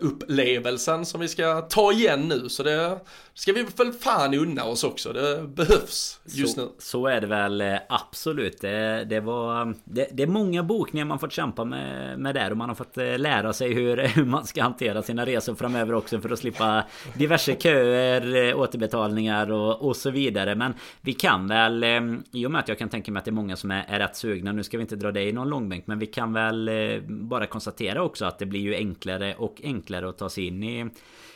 upplevelsen som vi ska ta igen nu. Så det ska vi väl fan unna oss också. Det behövs just
så,
nu.
Så är det väl eh, absolut. Det, det var det, det, är många bokningar man fått kämpa med, med där och man har fått eh, lära sig hur, [LAUGHS] hur man ska hantera sina resor framöver också för att slippa diverse köer, eh, återbetalningar och, och så vidare. Men vi kan väl, i och med att jag kan tänka mig att det är många som är, är rätt sugna. Nu ska vi inte dra det i någon långbänk, men vi kan väl bara konstatera också att det blir ju enklare och enklare att ta sig in i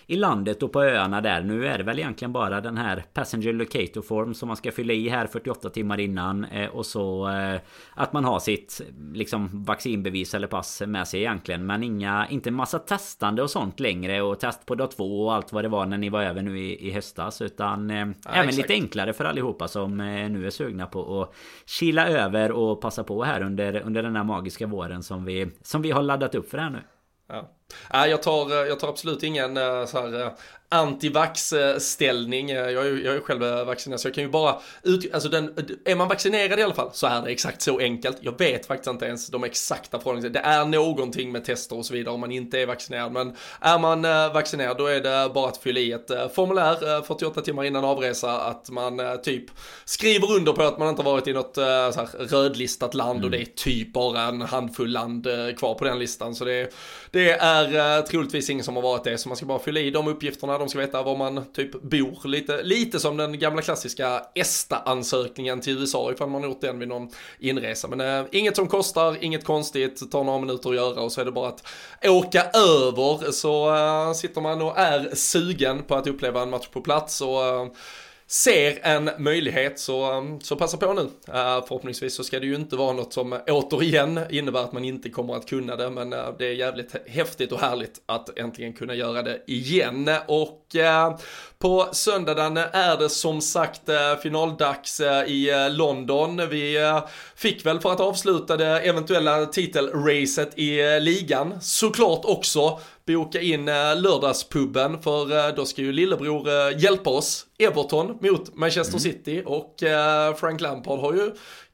i landet och på öarna där. Nu är det väl egentligen bara den här Passenger Locator Form som man ska fylla i här 48 timmar innan. Eh, och så eh, att man har sitt liksom vaccinbevis eller pass med sig egentligen. Men inga, inte massa testande och sånt längre. Och test på dag två och allt vad det var när ni var över nu i, i höstas. Utan eh, ja, även exakt. lite enklare för allihopa som nu är sugna på att kila över och passa på här under, under den här magiska våren som vi, som vi har laddat upp för här nu.
Ja. Nej, jag tar, jag tar absolut ingen eh, så här, eh, antivax-ställning. Jag, är, jag är själv vaccinerad så jag kan ju bara ut, alltså den, är man vaccinerad i alla fall så är det exakt så enkelt. Jag vet faktiskt inte ens de exakta förhållandena. Det är någonting med tester och så vidare om man inte är vaccinerad. Men är man eh, vaccinerad då är det bara att fylla i ett eh, formulär 48 eh, timmar innan avresa att man typ skriver under på att man inte varit i något så här, rödlistat land mm. och det är typ bara en handfull land kvar på den listan. Så det, det är Eh, troligtvis ingen som har varit det. Så man ska bara fylla i de uppgifterna de ska veta var man typ bor. Lite, lite som den gamla klassiska ESTA-ansökningen till USA ifall man har gjort den vid någon inresa. Men äh, inget som kostar, inget konstigt, tar några minuter att göra och så är det bara att åka över. Så äh, sitter man och är sugen på att uppleva en match på plats och ser en möjlighet så, um, så passa på nu. Uh, förhoppningsvis så ska det ju inte vara något som återigen innebär att man inte kommer att kunna det men uh, det är jävligt häftigt och härligt att äntligen kunna göra det igen och uh, på söndagen är det som sagt finaldags i London. Vi fick väl för att avsluta det eventuella titelracet i ligan såklart också boka in eh, lördagspubben för eh, då ska ju lillebror eh, hjälpa oss. Everton mot Manchester mm. City och Frank Lampard har ju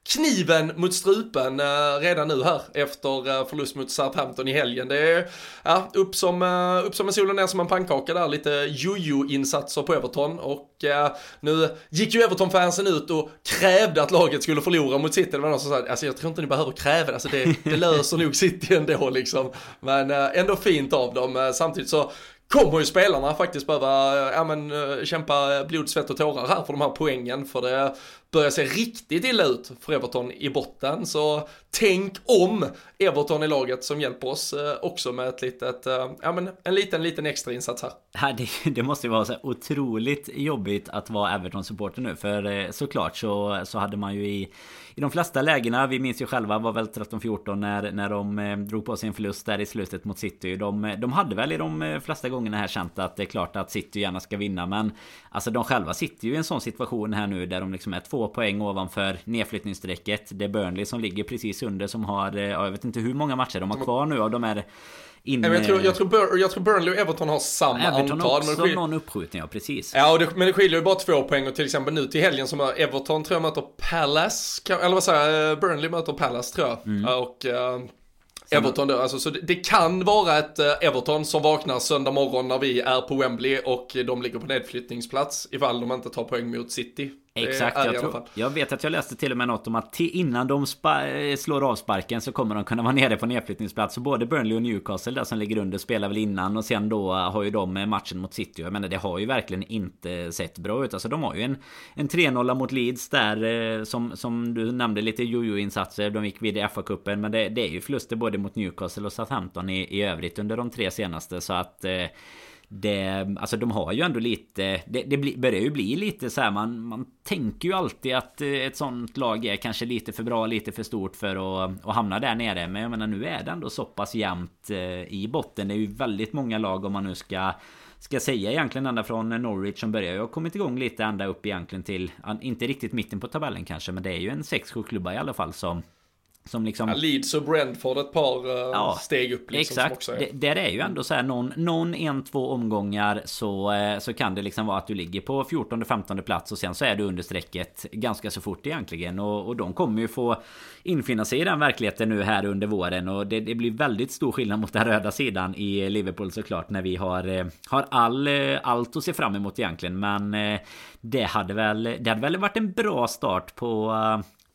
kniven mot strupen eh, redan nu här efter eh, förlust mot Southampton i helgen. Det är ja, upp, som, eh, upp som en sol och ner som en pannkaka där, lite jojo-insatser på Everton och eh, nu gick ju Everton-fansen ut och krävde att laget skulle förlora mot City. Det var någon som sa, alltså jag tror inte ni behöver kräva det, alltså det, det löser nog City ändå liksom. Men eh, ändå fint av dem. Eh, samtidigt så kommer ju spelarna faktiskt behöva eh, ja, men, eh, kämpa blod, svett och tårar här för de här poängen. För det börjar se riktigt illa ut för Everton i botten. Så tänk om Everton i laget som hjälper oss eh, också med ett litet, eh, ja men en liten, liten extra insats här.
Det, [LAUGHS] det måste ju vara så otroligt jobbigt att vara Everton-supporter nu. För eh, såklart så, så hade man ju i i de flesta lägena, vi minns ju själva, var väl 13-14 när, när de eh, drog på sig en förlust där i slutet mot City. De, de hade väl i de flesta gångerna här känt att det är klart att City gärna ska vinna. Men alltså de själva sitter ju i en sån situation här nu där de liksom är två poäng ovanför nedflyttningsstrecket. Det är Burnley som ligger precis under som har, ja, jag vet inte hur många matcher de har kvar nu av de är
Inne... Jag, tror, jag, tror Bur jag tror Burnley och Everton har samma Everton antal.
Everton har också skil... någon uppskjutning, ja precis.
Ja, det, men det skiljer ju bara två poäng och till exempel nu till helgen som Everton tror jag möter Palace, eller vad säger jag, eh, Burnley möter Palace tror jag. Mm. Och uh, Everton då, alltså, så det, det, kan vara ett Everton som vaknar söndag morgon när vi är på Wembley och de ligger på nedflyttningsplats ifall de inte tar poäng mot City.
Exakt, jag, tror, jag, vet att jag läste till och med något om att innan de eh, slår avsparken så kommer de kunna vara nere på nedflyttningsplats. Så både Burnley och Newcastle där som ligger under spelar väl innan och sen då har ju de matchen mot City. Jag menar det har ju verkligen inte sett bra ut. Alltså de har ju en, en 3-0 mot Leeds där eh, som, som du nämnde lite jojo-insatser. De gick vid i FA-cupen men det, det, är ju förluster både mot Newcastle och Southampton i, i övrigt under de tre senaste så att eh, det, alltså de har ju ändå lite Det, det bli, börjar ju bli lite så här, man, man tänker ju alltid att eh, ett sånt lag är kanske lite för bra, lite för stort för att, att hamna där nere. Men jag menar nu är det ändå så pass jämnt eh, i botten. Det är ju väldigt många lag om man nu ska Ska säga egentligen ända från Norwich som börjar. Jag har kommit igång lite ända upp egentligen till Inte riktigt mitten på tabellen kanske Men det är ju en 6-7 klubbar i alla fall som
som liksom... Ja, Leeds och Brentford ett par uh, ja, steg upp.
Liksom, exakt. Är... Det, där är ju ändå så här någon, någon en, två omgångar så, uh, så kan det liksom vara att du ligger på 14-15 plats och sen så är du under strecket ganska så fort egentligen. Och, och de kommer ju få infinna sig i den verkligheten nu här under våren. Och det, det blir väldigt stor skillnad mot den röda sidan i Liverpool såklart när vi har, uh, har all, allt att se fram emot egentligen. Men det hade väl, det hade väl varit en bra start på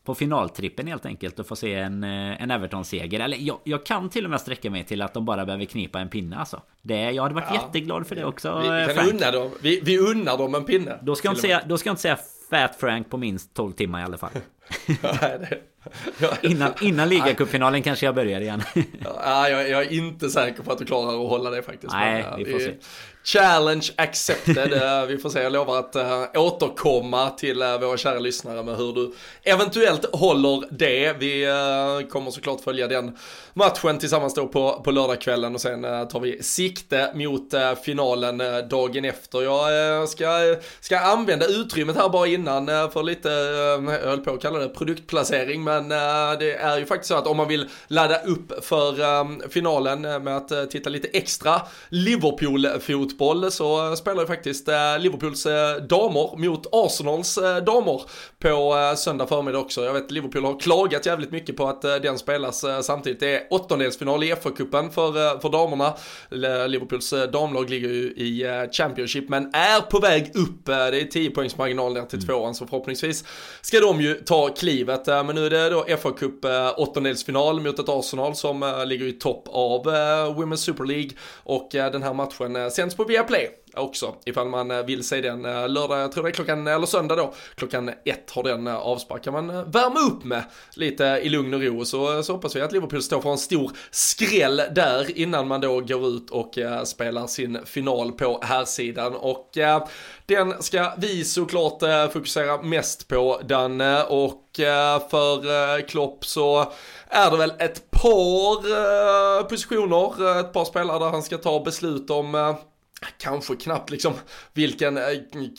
på finaltrippen helt enkelt och få se en, eh, en Everton-seger. Eller jag, jag, kan till och med sträcka mig till att de bara behöver knipa en pinne alltså. Det, jag hade varit ja. jätteglad för det också.
Vi, vi kan unna dem, vi, vi unnar dem en pinne.
Då ska, jag inte säga, då ska jag inte säga Fat Frank på minst 12 timmar i alla fall. [LAUGHS] innan, innan ligacupfinalen kanske jag börjar igen.
ja, jag, jag, är inte säker på att du klarar att hålla det faktiskt.
Nej, vi får se.
Challenge accepted. Eh, vi får se, jag lovar att eh, återkomma till eh, våra kära lyssnare med hur du eventuellt håller det. Vi kommer såklart följa den matchen tillsammans då på, på lördagskvällen och sen tar vi sikte mot finalen dagen efter. Jag ska, ska använda utrymmet här bara innan för lite, jag höll på att kalla det produktplacering, men det är ju faktiskt så att om man vill ladda upp för finalen med att titta lite extra Liverpool-fot fotboll så spelar ju faktiskt eh, Liverpools eh, damer mot Arsenals eh, damer på söndag förmiddag också. Jag vet Liverpool har klagat jävligt mycket på att den spelas samtidigt. Det är åttondelsfinal i FA-cupen för, för damerna. Liverpools damlag ligger ju i Championship men är på väg upp. Det är 10 poängs marginal ner till mm. tvåan så förhoppningsvis ska de ju ta klivet. Men nu är det då FA-cup åttondelsfinal mot ett Arsenal som ligger i topp av Women's Super League och den här matchen sänds på Viaplay också ifall man eh, vill se den eh, lördag, jag tror det är klockan, eh, eller söndag då, klockan ett har den avspark. Kan man värma upp med lite i lugn och ro. Så, så hoppas vi att Liverpool står för en stor skräll där innan man då går ut och spelar sin final på här sidan. Och den ska vi såklart fokusera mest på Danne. Och för Klopp så är det väl ett par positioner, ett par spelare där han ska ta beslut om kanske knappt liksom vilken eh,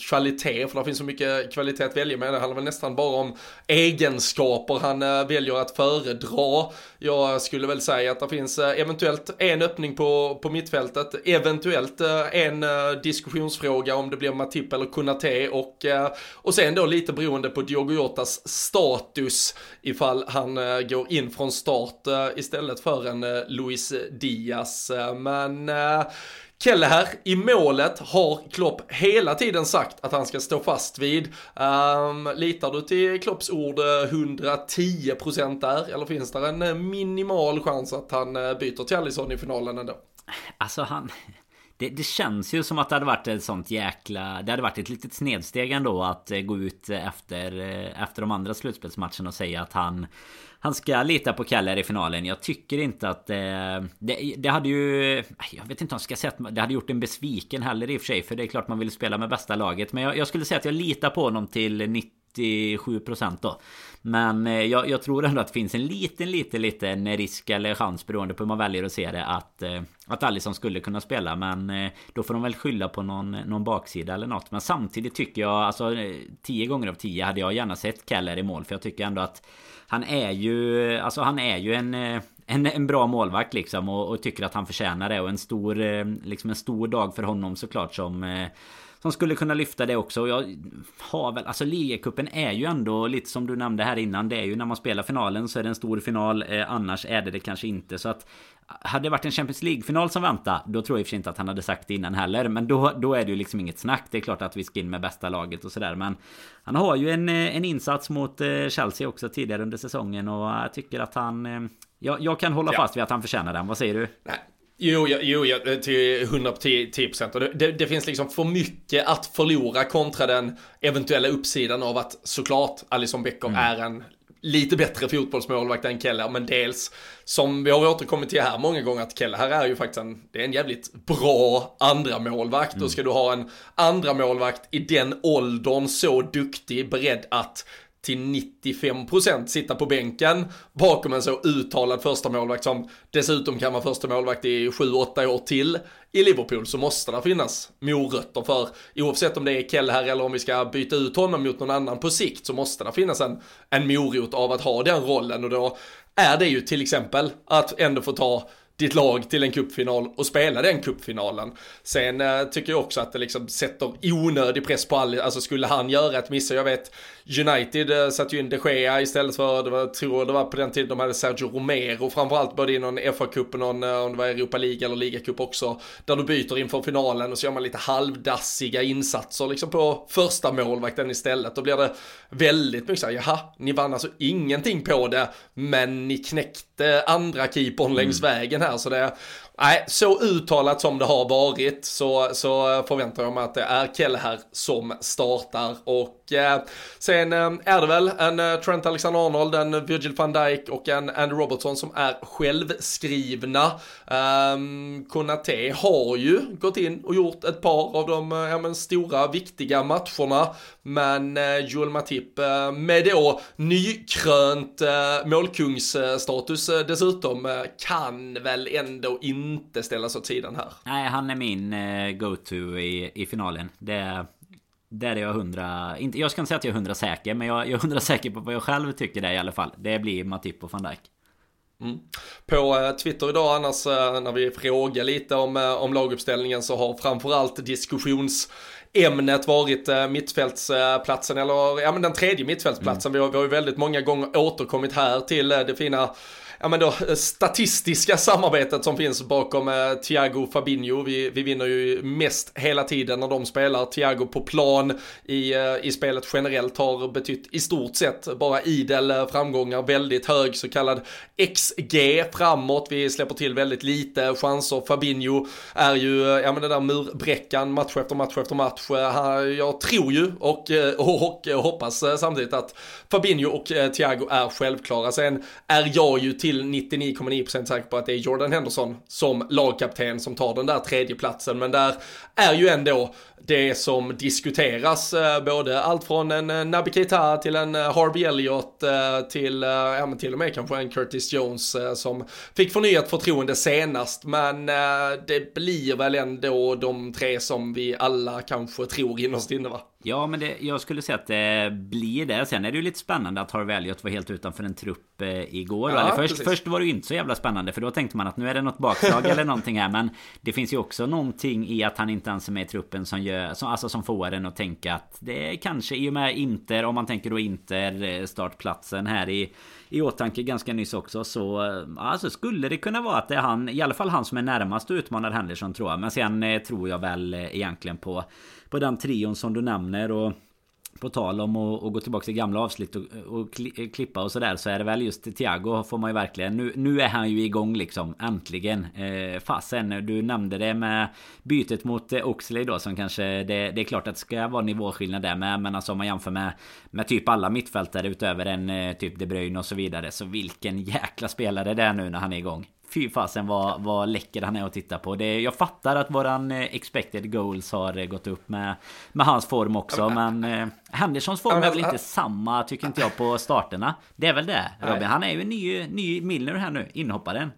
kvalitet, för det finns så mycket kvalitet att välja med. Det handlar väl nästan bara om egenskaper han eh, väljer att föredra. Jag skulle väl säga att det finns eh, eventuellt en öppning på, på mittfältet, eventuellt en diskussionsfråga om det blir Matip eller Kunate och, och sen då lite beroende på Diogo Jotas status ifall han går in från start istället för en Luis Diaz. Men Kelle här i målet har Klopp hela tiden sagt att han ska stå fast vid. Um, litar du till Klopps ord eh, 110% där eller finns det en eh, minimal chans att han eh, byter till Alisson i finalen ändå?
Alltså han... Det, det, känns ju som att det hade varit ett sånt jäkla... Det hade varit ett litet snedsteg ändå att gå ut efter, efter de andra slutspelsmatcherna och säga att han han ska lita på Keller i finalen. Jag tycker inte att eh, det, det hade ju... Jag vet inte om jag ska säga att det hade gjort en besviken heller i och för sig. För det är klart man vill spela med bästa laget. Men jag, jag skulle säga att jag litar på honom till 97% då. Men eh, jag, jag, tror ändå att det finns en liten, liten, liten risk eller chans beroende på hur man väljer att se det att eh, att Alisson skulle kunna spela men eh, då får de väl skylla på någon, någon baksida eller något. Men samtidigt tycker jag alltså eh, 10 gånger av 10 hade jag gärna sett Keller i mål för jag tycker ändå att han är ju, alltså han är ju en, eh, en, en bra målvakt liksom och, och, tycker att han förtjänar det. Och en stor, eh, liksom en stor dag för honom såklart som eh, som skulle kunna lyfta det också. Och jag har väl, alltså ligacupen är ju ändå lite som du nämnde här innan. Det är ju när man spelar finalen så är det en stor final. Eh, annars är det det kanske inte. Så att hade det varit en Champions League-final som väntade Då tror jag i och för sig inte att han hade sagt det innan heller Men då, då är det ju liksom inget snack Det är klart att vi ska in med bästa laget och sådär Men Han har ju en, eh, en insats mot eh, Chelsea också tidigare under säsongen Och jag tycker att han eh, jag, jag kan hålla ja. fast vid att han förtjänar den, vad säger du?
Nej. Jo, jo, jo, till 110 procent. Och det, det, det, finns liksom för mycket att förlora kontra den eventuella uppsidan av att såklart Alison Becker mm. är en lite bättre fotbollsmålvakt än Keller, men dels som vi har återkommit till här många gånger att Keller här är ju faktiskt en, det är en jävligt bra andra målvakt mm. och ska du ha en andra målvakt i den åldern så duktig, beredd att till 95% sitta på bänken bakom en så uttalad första målvakt som dessutom kan vara första målvakt i 7-8 år till i Liverpool så måste det finnas morötter för oavsett om det är Kell här eller om vi ska byta ut honom mot någon annan på sikt så måste det finnas en, en morot av att ha den rollen och då är det ju till exempel att ändå få ta ditt lag till en kuppfinal och spela den kuppfinalen. Sen äh, tycker jag också att det liksom sätter onödig press på all, alltså skulle han göra ett miss, jag vet United äh, satte ju in de Gea istället för, det var, tror det var på den tiden de hade Sergio Romero framförallt både i någon FA-cup och någon, äh, om det var Europa League eller ligacup också, där du byter inför finalen och så gör man lite halvdassiga insatser liksom på första målvakten istället. Då blir det väldigt mycket såhär, jaha, ni vann alltså ingenting på det, men ni knäckte andra keepern mm. längs vägen här, så det Nej, så uttalat som det har varit så, så förväntar jag mig att det är Kelleher som startar och eh, Eh, sen eh, är det väl en eh, Trent Alexander-Arnold, en Virgil van Dijk och en Andy Robertson som är självskrivna. Ehm, um, Konate har ju gått in och gjort ett par av de eh, ja, men, stora viktiga matcherna men eh, Joel Matip eh, med då nykrönt eh, målkungsstatus eh, dessutom eh, kan väl ändå inte inte ställas åt sidan här.
Nej, han är min eh, go-to i, i finalen. Det, där är jag hundra... Inte, jag ska inte säga att jag är hundra säker, men jag, jag är hundra säker på vad jag själv tycker det i alla fall. Det blir Matip och van Dijk.
Mm. På eh, Twitter idag annars eh, när vi frågar lite om, om laguppställningen så har framförallt diskussionsämnet varit mittfältsplatsen eller ja men den tredje mittfältsplatsen. Mm. Vi, har, vi har ju väldigt många gånger återkommit här till det fina ja men då statistiska samarbetet som finns bakom eh, Thiago Fabinho. Vi, vi vinner ju mest hela tiden när de spelar. Thiago på plan i, eh, i spelet generellt har betytt i stort sett bara idel eh, framgångar, väldigt hög så kallad XG framåt. Vi släpper till väldigt lite chanser. Fabinho är ju, eh, ja men den där murbräckan match efter match efter match. Eh, jag tror ju och, och, och hoppas samtidigt att Fabinho och Thiago är självklara. Sen är jag ju till till 99,9% säker på att det är Jordan Henderson som lagkapten som tar den där tredje platsen. Men där är ju ändå det som diskuteras, eh, både allt från en eh, Naby Keita till en eh, Harvey Elliott till, ja men till och med kanske en Curtis Jones som fick förnyat förtroende senast. Men det blir väl ändå de tre som vi alla kanske tror innerst inne va?
Ja, men det, jag skulle säga att det blir det. Sen är det ju lite spännande att Harvey Elliot var helt utanför en trupp eh, igår. Ja, eller först, först var det ju inte så jävla spännande för då tänkte man att nu är det något bakslag [LAUGHS] eller någonting här. Men det finns ju också någonting i att han inte ens är med i truppen som som, alltså som får en att tänka att det är kanske i och med Inter, om man tänker då Inter eh, startplatsen här i i åtanke ganska nyss också så eh, alltså skulle det kunna vara att det är han i alla fall han som är närmast och utmanar Henderson tror jag. Men sen eh, tror jag väl eh, egentligen på på den trion som du nämner och på tal om att, gå tillbaka till gamla avsnitt och, och klippa och sådär så är det väl just Thiago får man ju verkligen nu, nu är han ju igång liksom äntligen. Eh, Fasen du nämnde det med bytet mot eh, Oxley då som kanske det, det, är klart att det ska vara nivåskillnad där med men alltså om man jämför med med typ alla mittfältare utöver en eh, typ De Bruyne och så vidare så vilken jäkla spelare det är nu när han är igång. Fy fasen vad, vad läcker han är att titta på. Det, jag fattar att våran eh, expected goals har eh, gått upp med, med hans form också. Men eh, Hendersons form är väl inte samma tycker inte jag på starterna. Det är väl det Robin. Han är ju en ny, ny Milner här nu, inhopparen.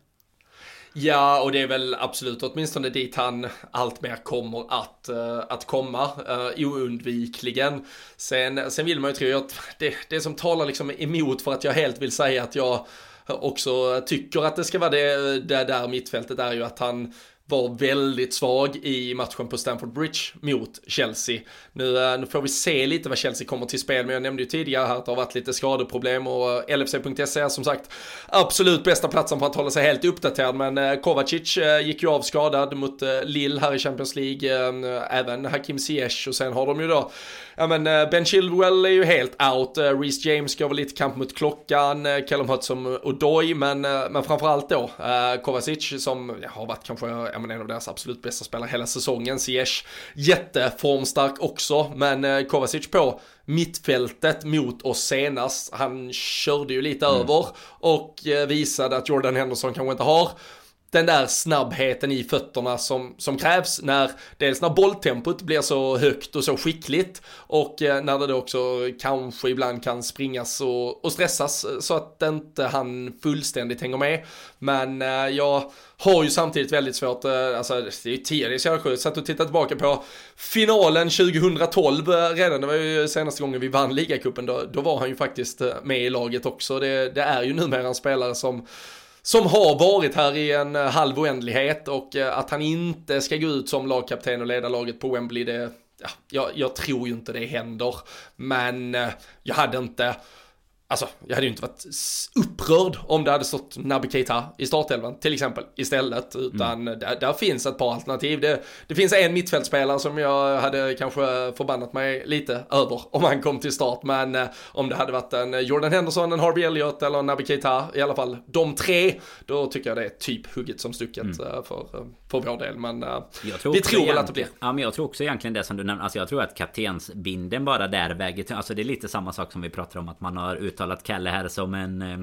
Ja, och det är väl absolut åtminstone dit han allt mer kommer att, uh, att komma, uh, oundvikligen. Sen, sen vill man ju tro att det, det som talar liksom emot för att jag helt vill säga att jag också tycker att det ska vara det, det där mittfältet är ju att han var väldigt svag i matchen på Stamford Bridge mot Chelsea. Nu, eh, nu får vi se lite vad Chelsea kommer till spel, men jag nämnde ju tidigare här att det har varit lite skadeproblem och eh, LFC.se är som sagt absolut bästa platsen för att hålla sig helt uppdaterad, men eh, Kovacic gick ju av skadad mot Lille här i Champions League, även Hakim Ziyech och sen har de ju då ja men Ben Chilwell är ju helt out, Reece James går väl lite kamp mot klockan, Callum Hudson och Doy, men, men framförallt då Kovacic som har varit kanske ja, men en av deras absolut bästa spelare hela säsongen. Ziyech jätteformstark också, men eh, Kovacic på mittfältet mot oss senast. Han körde ju lite mm. över och eh, visade att Jordan Henderson kanske inte har den där snabbheten i fötterna som, som krävs när dels när bolltempot blir så högt och så skickligt och eh, när det då också kanske ibland kan springas och, och stressas eh, så att inte han fullständigt hänger med. Men eh, jag har ju samtidigt väldigt svårt, eh, alltså det är ju tidigt så jag satt och tittade tillbaka på finalen 2012 eh, redan, det var ju senaste gången vi vann ligacupen, då, då var han ju faktiskt med i laget också. Det, det är ju numera en spelare som som har varit här i en eh, halv oändlighet och eh, att han inte ska gå ut som lagkapten och leda laget på Wembley, det, ja, jag, jag tror ju inte det händer. Men eh, jag hade inte Alltså, jag hade ju inte varit upprörd om det hade stått Naby Keita i startelvan till exempel istället. Utan mm. där, där, finns ett par alternativ. Det, det, finns en mittfältspelare som jag hade kanske förbannat mig lite över om han kom till start. Men eh, om det hade varit en Jordan Henderson, en Harvey Elliott eller en Naby Keita, i alla fall de tre, då tycker jag det är typ hugget som stucket mm. Eh, för, eh, för vår del. Men eh, tror vi tror väl att det blir.
Ja, men jag tror också egentligen det som du nämnde. Alltså jag tror att kaptensbinden bara där väger Alltså det är lite samma sak som vi pratar om att man har ut uttalat Kalle här som en eh,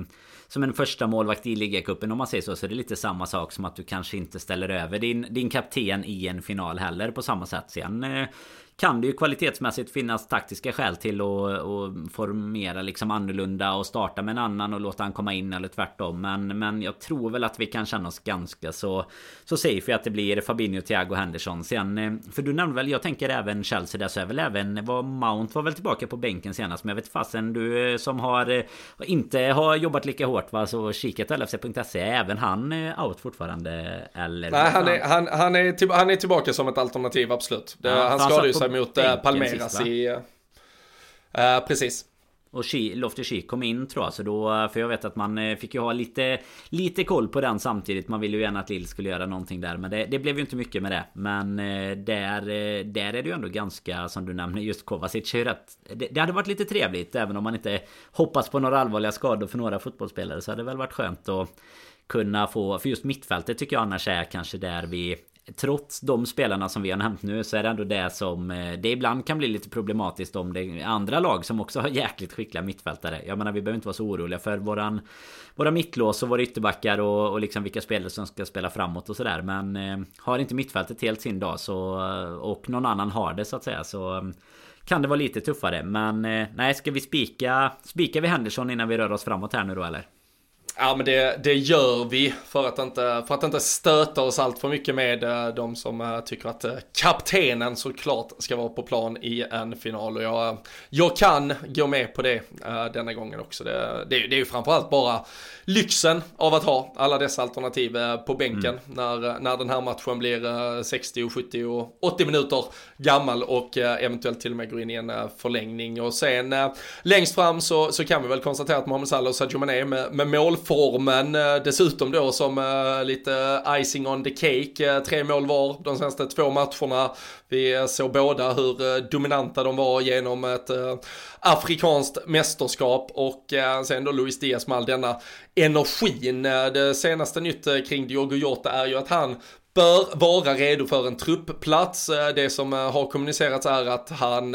som en första målvakt i ligacupen om man säger så. Så det är lite samma sak som att du kanske inte ställer över din, din kapten i en final heller på samma sätt. Sen eh, kan det ju kvalitetsmässigt finnas taktiska skäl till att, att formera liksom annorlunda och starta med en annan och låta han komma in eller tvärtom. Men, men jag tror väl att vi kan känna oss ganska så, så safe att det blir Fabinho, Thiago Henderson. Sen, eh, för du nämnde väl, jag tänker även Chelsea där så är väl även var Mount var väl tillbaka på bänken senast. Men jag vet fasen du eh, som har eh, inte har jobbat lika hårt va så kikat LFC.se. Även han out fortfarande? Eller?
Nej han är, han, han, är till, han är tillbaka som ett alternativ absolut. Det, ja, han skadade ju sig mot äh, Palmeiras sist, i... Äh, precis.
Och Loftus Cheek kom in tror jag. Så då, för jag vet att man eh, fick ju ha lite, lite koll på den samtidigt. Man ville ju gärna att Lill skulle göra någonting där. Men det, det, blev ju inte mycket med det. Men där, där är det ju ändå ganska, som du nämner, just Kovacic rätt. Det, det hade varit lite trevligt. Även om man inte hoppas på några allvarliga skador för några fotbollsspelare. Så hade det väl varit skönt att kunna få... För just mittfältet tycker jag annars är kanske där vi trots de spelarna som vi har nämnt nu så är det ändå det som eh, det ibland kan bli lite problematiskt om det är andra lag som också har jäkligt skickliga mittfältare. Jag menar vi behöver inte vara så oroliga för våran våra mittlås och våra ytterbackar och, och liksom vilka spelare som ska spela framåt och sådär. Men eh, har inte mittfältet helt sin dag så eh, och någon annan har det så att säga så eh, kan det vara lite tuffare. Men eh, nej, ska vi spika Spikar vi Henderson innan vi rör oss framåt här nu då eller?
Ja men det, det gör vi för att, inte, för att inte stöta oss allt för mycket med uh, de som uh, tycker att uh, kaptenen såklart ska vara på plan i en final. Och jag, jag kan gå med på det denna gången också. Det, det, det är ju framförallt bara lyxen av att ha alla dessa alternativ på bänken mm. när, när den här matchen blir 60, 70 och 80 minuter gammal och eventuellt till och med går in i en förlängning. Och sen längst fram så, så kan vi väl konstatera att Mohamed Salah och Sadio Mané med, med mål formen eh, dessutom då som eh, lite icing on the cake. Eh, tre mål var de senaste två matcherna. Vi såg båda hur dominanta de var genom ett afrikanskt mästerskap och sen då Luis Diaz med all denna energin. Det senaste nytt kring Diogo Jota är ju att han bör vara redo för en truppplats. Det som har kommunicerats är att han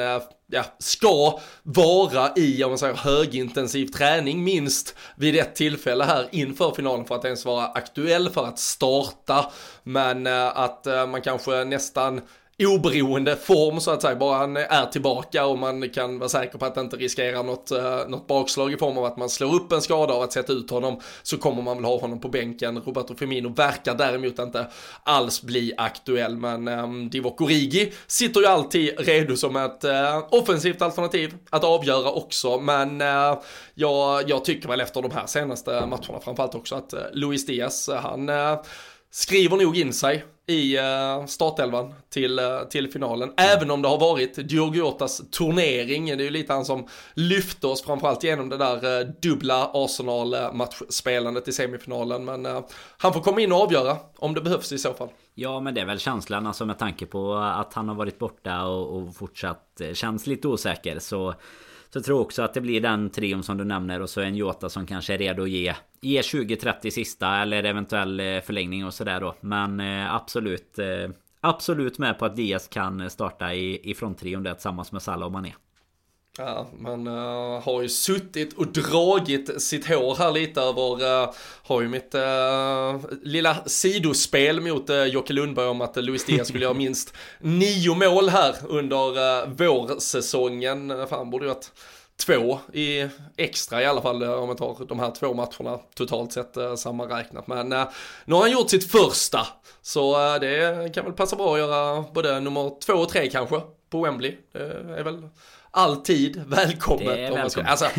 ja, ska vara i, om man säger högintensiv träning minst vid ett tillfälle här inför finalen för att ens vara aktuell för att starta. Men eh, att eh, man kanske nästan oberoende form så att säga, bara han är tillbaka och man kan vara säker på att inte riskera något, eh, något bakslag i form av att man slår upp en skada av att sätta ut honom så kommer man väl ha honom på bänken. Roberto Firmino verkar däremot inte alls bli aktuell men um, Divock Origi sitter ju alltid redo som ett uh, offensivt alternativ att avgöra också men uh, jag, jag tycker väl efter de här senaste matcherna framförallt också att uh, Luis Diaz, han skriver nog in sig i eh, startelvan till, eh, till finalen. Även om det har varit Djurgårdas turnering. Det är ju lite han som lyfte oss framförallt genom det där eh, dubbla Arsenal-matchspelandet i semifinalen. Men han får komma in och avgöra om det behövs i så fall.
Ja men det är väl känslan alltså med tanke på att han har varit borta och, och fortsatt känns lite osäker. Så så jag tror också att det blir den trion som du nämner och så en Jota som kanske är redo att ge Ge 20-30 sista eller eventuell eh, förlängning och sådär då. Men eh, absolut eh, Absolut med på att Diaz kan starta i, i fronttrion där tillsammans med Salah och Mané.
Ja, man uh, eh, har ju suttit och dragit sitt hår här lite över, uh, har ju mitt uh, lilla sidospel mot uh, Jocke Lundberg om att uh, Luis Diaz skulle göra minst nio mål här under uh, vårsäsongen. Fan, borde ju att två i extra i alla fall om man tar de här två matcherna totalt sett sammanräknat. Men nu har han gjort sitt första, så det kan väl passa bra att göra både nummer två och tre kanske på Wembley. Det är väl alltid välkommet. Det är välkommet. Alltså,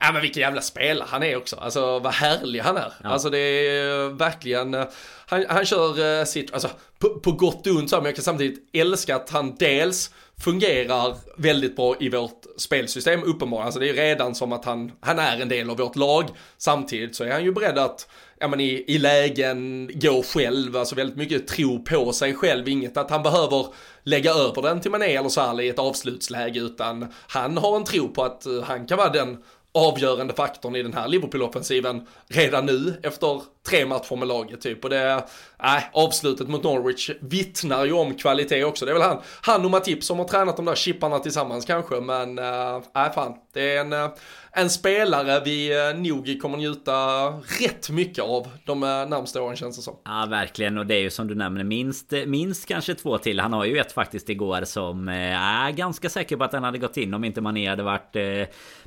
ja men vilken jävla spelare han är också. Alltså vad härlig han är. Ja. Alltså det är verkligen, eh, han, han kör eh, sitt, alltså på, på gott och ont så, men jag kan samtidigt älska att han dels fungerar väldigt bra i vårt spelsystem uppenbarligen. Alltså det är redan som att han, han är en del av vårt lag. Samtidigt så är han ju beredd att ja, men i, i lägen gå själv, alltså väldigt mycket tro på sig själv. Inget att han behöver lägga över den till Mané eller Salah i ett avslutsläge utan han har en tro på att eh, han kan vara den avgörande faktorn i den här Liverpool-offensiven redan nu efter tre matcher med laget typ. Och det, äh, avslutet mot Norwich vittnar ju om kvalitet också. Det är väl han, han och Matip som har tränat de där chipparna tillsammans kanske, men nej äh fan, det är en, äh, en spelare vi eh, nog kommer njuta rätt mycket av de eh, närmsta åren känns det som.
Ja, verkligen. Och det är ju som du nämner minst, eh, minst kanske två till. Han har ju ett faktiskt igår som är ganska säker på att den hade gått in om inte Mané hade varit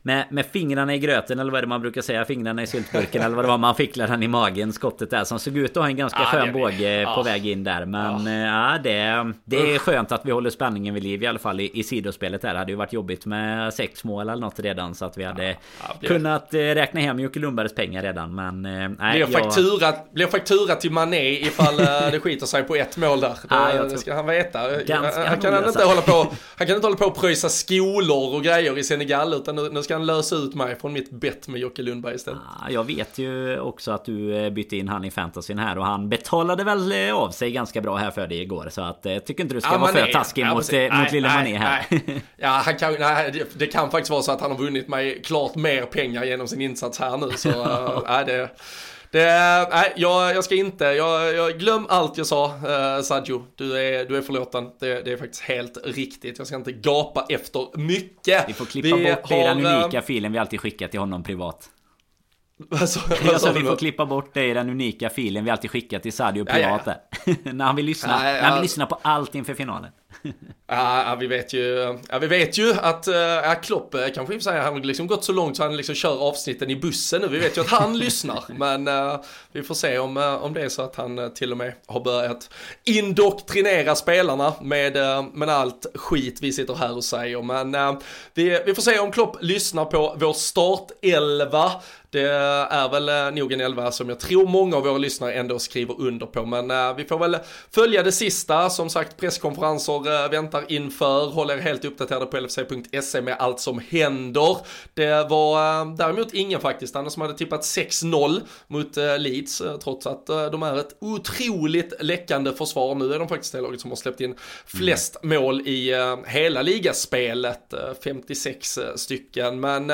med, med fingrarna i gröten eller vad är det man brukar säga? Fingrarna i syltburken eller vad det var man fick den i magen skottet där som såg ut att ha en ganska ja, skön båge ja. på väg in där. Men ja, ja det, det är skönt att vi håller spänningen vid liv i alla fall i, i sidospelet här. Det hade ju varit jobbigt med sex mål eller något redan så att vi hade ja, kunnat eh, räkna hem Jocke Lundbergs pengar redan. Men eh, nej,
blir, faktura, blir faktura till Mané ifall eh, det skiter sig på ett mål där. Det, det ska han veta. Ganska han, kan han, inte hålla på, han kan inte hålla på och pröjsa skolor och grejer i Senegal utan nu, nu ska han lösa ut mig från mitt bett med Jocke Lundberg istället.
Jag vet ju också att du bytte in han i fantasyn här och han betalade väl eh, av sig ganska bra här för dig igår. Så att jag eh, tycker inte du ska ja, vara för taskig ja, mot, nej, mot lille Mané här.
Nej. [LAUGHS] Ja, han kan, nej, det, det, kan faktiskt vara så att han har vunnit mig klart mer pengar genom sin insats här nu. Så [LAUGHS] nej, det... Det, nej, jag, jag ska inte, jag, jag glöm allt jag sa uh, Sadio, du är, du är förlåten. Det, det är faktiskt helt riktigt, jag ska inte gapa efter mycket.
Vi får klippa vi bort har, i den unika filen vi alltid skickar till honom privat. [LAUGHS] Alltså, alltså, vi får klippa bort det i den unika filen vi alltid skickar till Sadio privat ja, ja. [LAUGHS] när han vill lyssna. Ja, när han vill lyssna på allt inför finalen
ja, vi vet ju, ja, vi vet ju att eh, ja, Klopp eh, kanske i och för sig, han har liksom gått så långt så han liksom kör avsnitten i bussen nu. Vi vet ju att han [LAUGHS] lyssnar, men uh, vi får se om, uh, om det är så att han uh, till och med har börjat indoktrinera spelarna med, med allt skit vi sitter här och säger. Men vi, vi får se om Klopp lyssnar på vår startelva. Det är väl nog en elva som jag tror många av våra lyssnare ändå skriver under på. Men vi får väl följa det sista. Som sagt, presskonferenser äh, väntar inför. Håll er helt uppdaterade på LFC.se med allt som händer. Det var äh, däremot ingen faktiskt, annars som hade tippat 6-0 mot Leeds. Trots att de är ett otroligt läckande försvar. Nu är de faktiskt det laget som har släppt in flest mm. mål i hela ligaspelet. 56 stycken. Men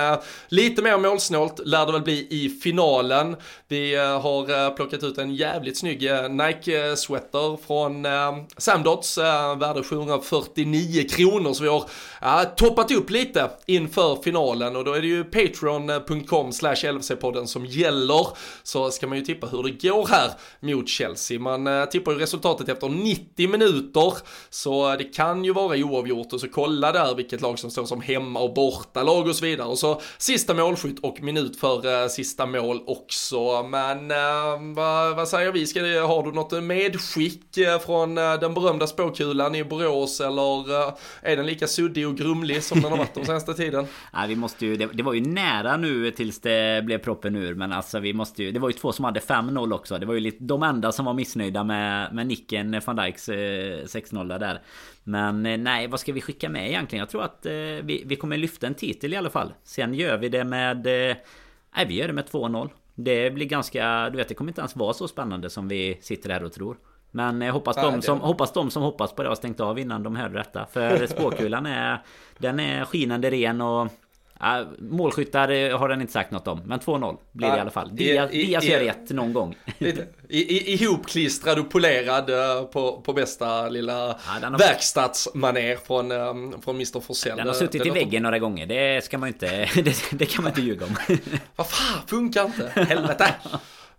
lite mer målsnålt lär det väl bli i finalen. Vi eh, har eh, plockat ut en jävligt snygg eh, Nike-sweater från Samdots, värde 749 kronor. Så vi har ja, toppat upp lite inför finalen och då är det ju patreon.com slash LFC-podden som gäller. Så ska man ju tippa hur det går här mot Chelsea. Man eh, tippar ju resultatet efter 90 minuter, så eh, det kan ju vara oavgjort och så kolla där vilket lag som står som hemma och bortalag och så vidare. Och så sista målskytt och minut för Eh, sista mål också. Men eh, vad, vad, säger vi? Ska det, har du något medskick eh, från eh, den berömda spåkulan i Borås eller eller är den lika suddig och grumlig som den har varit de [LAUGHS] senaste tiden?
Nej, vi måste ju, det, det, var ju nära nu tills det blev proppen ur. Men alltså vi måste ju, det var ju två som hade 5-0 också. Det var ju lite, de enda som var missnöjda med, med nicken van Dijks 6-0 där. Men nej, vad ska vi skicka med egentligen? Jag tror att eh, vi, vi kommer lyfta en titel i alla fall. Sen gör vi det med... Eh, nej, vi gör det med 2-0. Det blir ganska... Du vet, det kommer inte ens vara så spännande som vi sitter här och tror. Men jag hoppas, de som, hoppas de som hoppas på det har stängt av innan de hörde detta. För [LAUGHS] spåkulan är... Den är skinande ren och... Ja, målskyttar har den inte sagt något om. Men 2-0 blir det i alla fall. Diaz, Diaz gör rätt någon gång. [LAUGHS]
Ihopklistrad och polerad eh, på, på bästa lilla ja, har... verkstadsmaner från, eh, från Mr Forsell.
Den har suttit den i väggen några gånger. Det ska man inte... [LAUGHS] Det, det kan man inte ljuga om.
Vad fan, funkar inte. Helvete.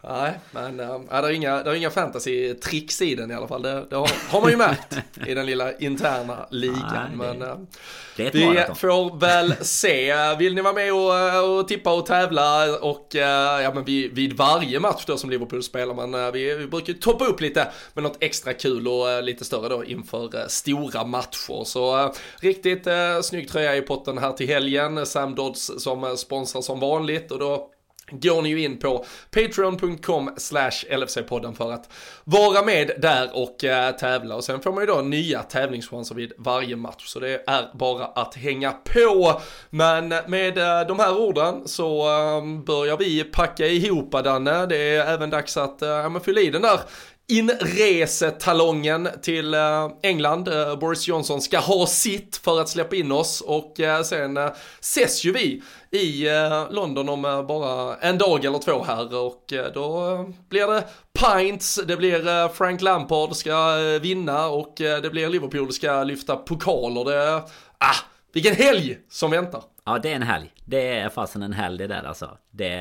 Nej, men äh, det är inga, det är inga fantasy-tricks i den i alla fall. Det, det har, har, man ju märkt i den lilla interna ligan. Nej, men äh, vi maraton. får väl se. Vill ni vara med och, eh, och tippa och tävla och äh, ja, men vid, vid, varje match då som Liverpool spelar. Men vi, vi brukar toppa upp lite med något extra kul och lite större då inför stora matcher. Så riktigt snygg tröja i potten här till helgen. Sam Dodds som sponsrar som vanligt och då går ni ju in på patreon.com slash LFC-podden för att vara med där och äh, tävla. Och sen får man ju då nya tävlingschanser vid varje match. Så det är bara att hänga på. Men med äh, de här orden så äh, börjar vi packa ihop Danne, det är även dags att äh, fylla i den där inresetalongen till eh, England. Eh, Boris Johnson ska ha sitt för att släppa in oss och eh, sen ses ju vi i London om bara en dag eller två här och då blir det pints, det blir Frank Lampard ska vinna och det blir Liverpool ska lyfta pokaler. Det, ah, vilken helg som väntar!
Ja, det är en helg. Det är fasen en helg det där alltså. Det,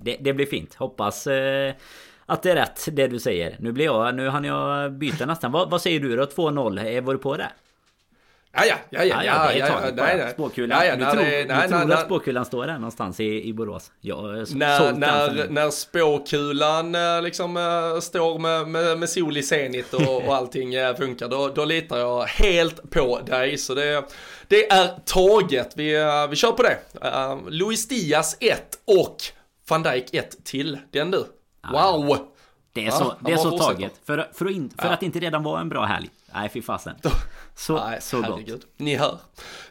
det, det blir fint. Hoppas eh, att det är rätt det du säger. Nu blir jag, nu hann jag byta nästan. Vad, vad säger du då? 2-0? Var du på det?
Ja, ja, ja, ja, ja,
ja, ja, Spåkulan. Ja, ja, du tror, nej, du tror nej, att spåkulan står där någonstans i, i Borås?
Ja, när, när, när spåkulan eh, liksom står med, med, med sol i zenit och, och [LAUGHS] allting funkar, då, då litar jag helt på dig. Så det, det är taget. Vi, vi kör på det. Uh, Luis Diaz 1 och van Dijk 1 till. Den du. Wow!
Det är så, det är så taget. För, för, att in, för att det inte redan var en bra helg. Nej, fy fasen. Så, Nej, så herregud. gott.
Ni hör.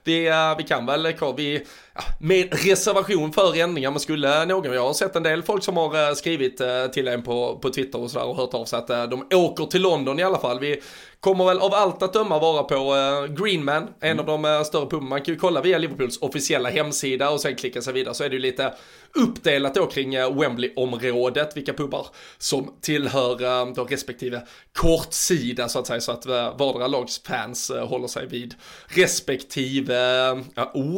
Vi, uh, vi kan väl, vi, ja, med reservation för ändringar, men skulle någon, jag har sett en del folk som har skrivit till en på, på Twitter och sådär och hört av sig att de åker till London i alla fall. Vi kommer väl av allt att döma vara på Greenman, en mm. av de större puben. Man kan ju kolla via Liverpools officiella hemsida och sen klicka sig vidare så är det ju lite uppdelat då kring Wembley-området, vilka pubbar som tillhör då respektive kortsida så att säga, så att vardera lags fans håller sig vid respektive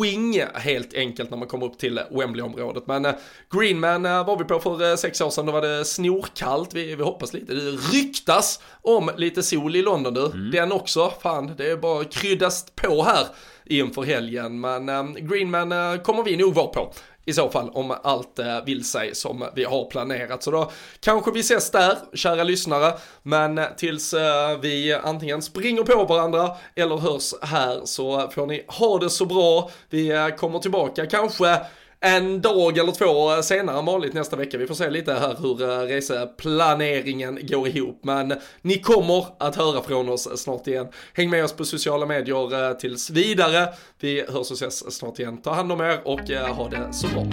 wing helt enkelt när man kommer upp till Wembley-området. Men eh, Greenman eh, var vi på för eh, sex år sedan, då var det snorkallt, vi, vi hoppas lite, det ryktas om lite sol i London du, mm. den också, fan det är bara kryddas på här inför helgen. Men Greenman kommer vi nog vara på i så fall om allt eh, vill sig som vi har planerat. Så då kanske vi ses där, kära lyssnare. Men eh, tills eh, vi antingen springer på varandra eller hörs här så får ni ha det så bra. Vi kommer tillbaka kanske en dag eller två senare än vanligt nästa vecka. Vi får se lite här hur eh, reseplaneringen går ihop. Men ni kommer att höra från oss snart igen. Häng med oss på sociala medier eh, tills vidare. Vi hörs och ses snart igen. Ta hand om er och eh, ha det så bra.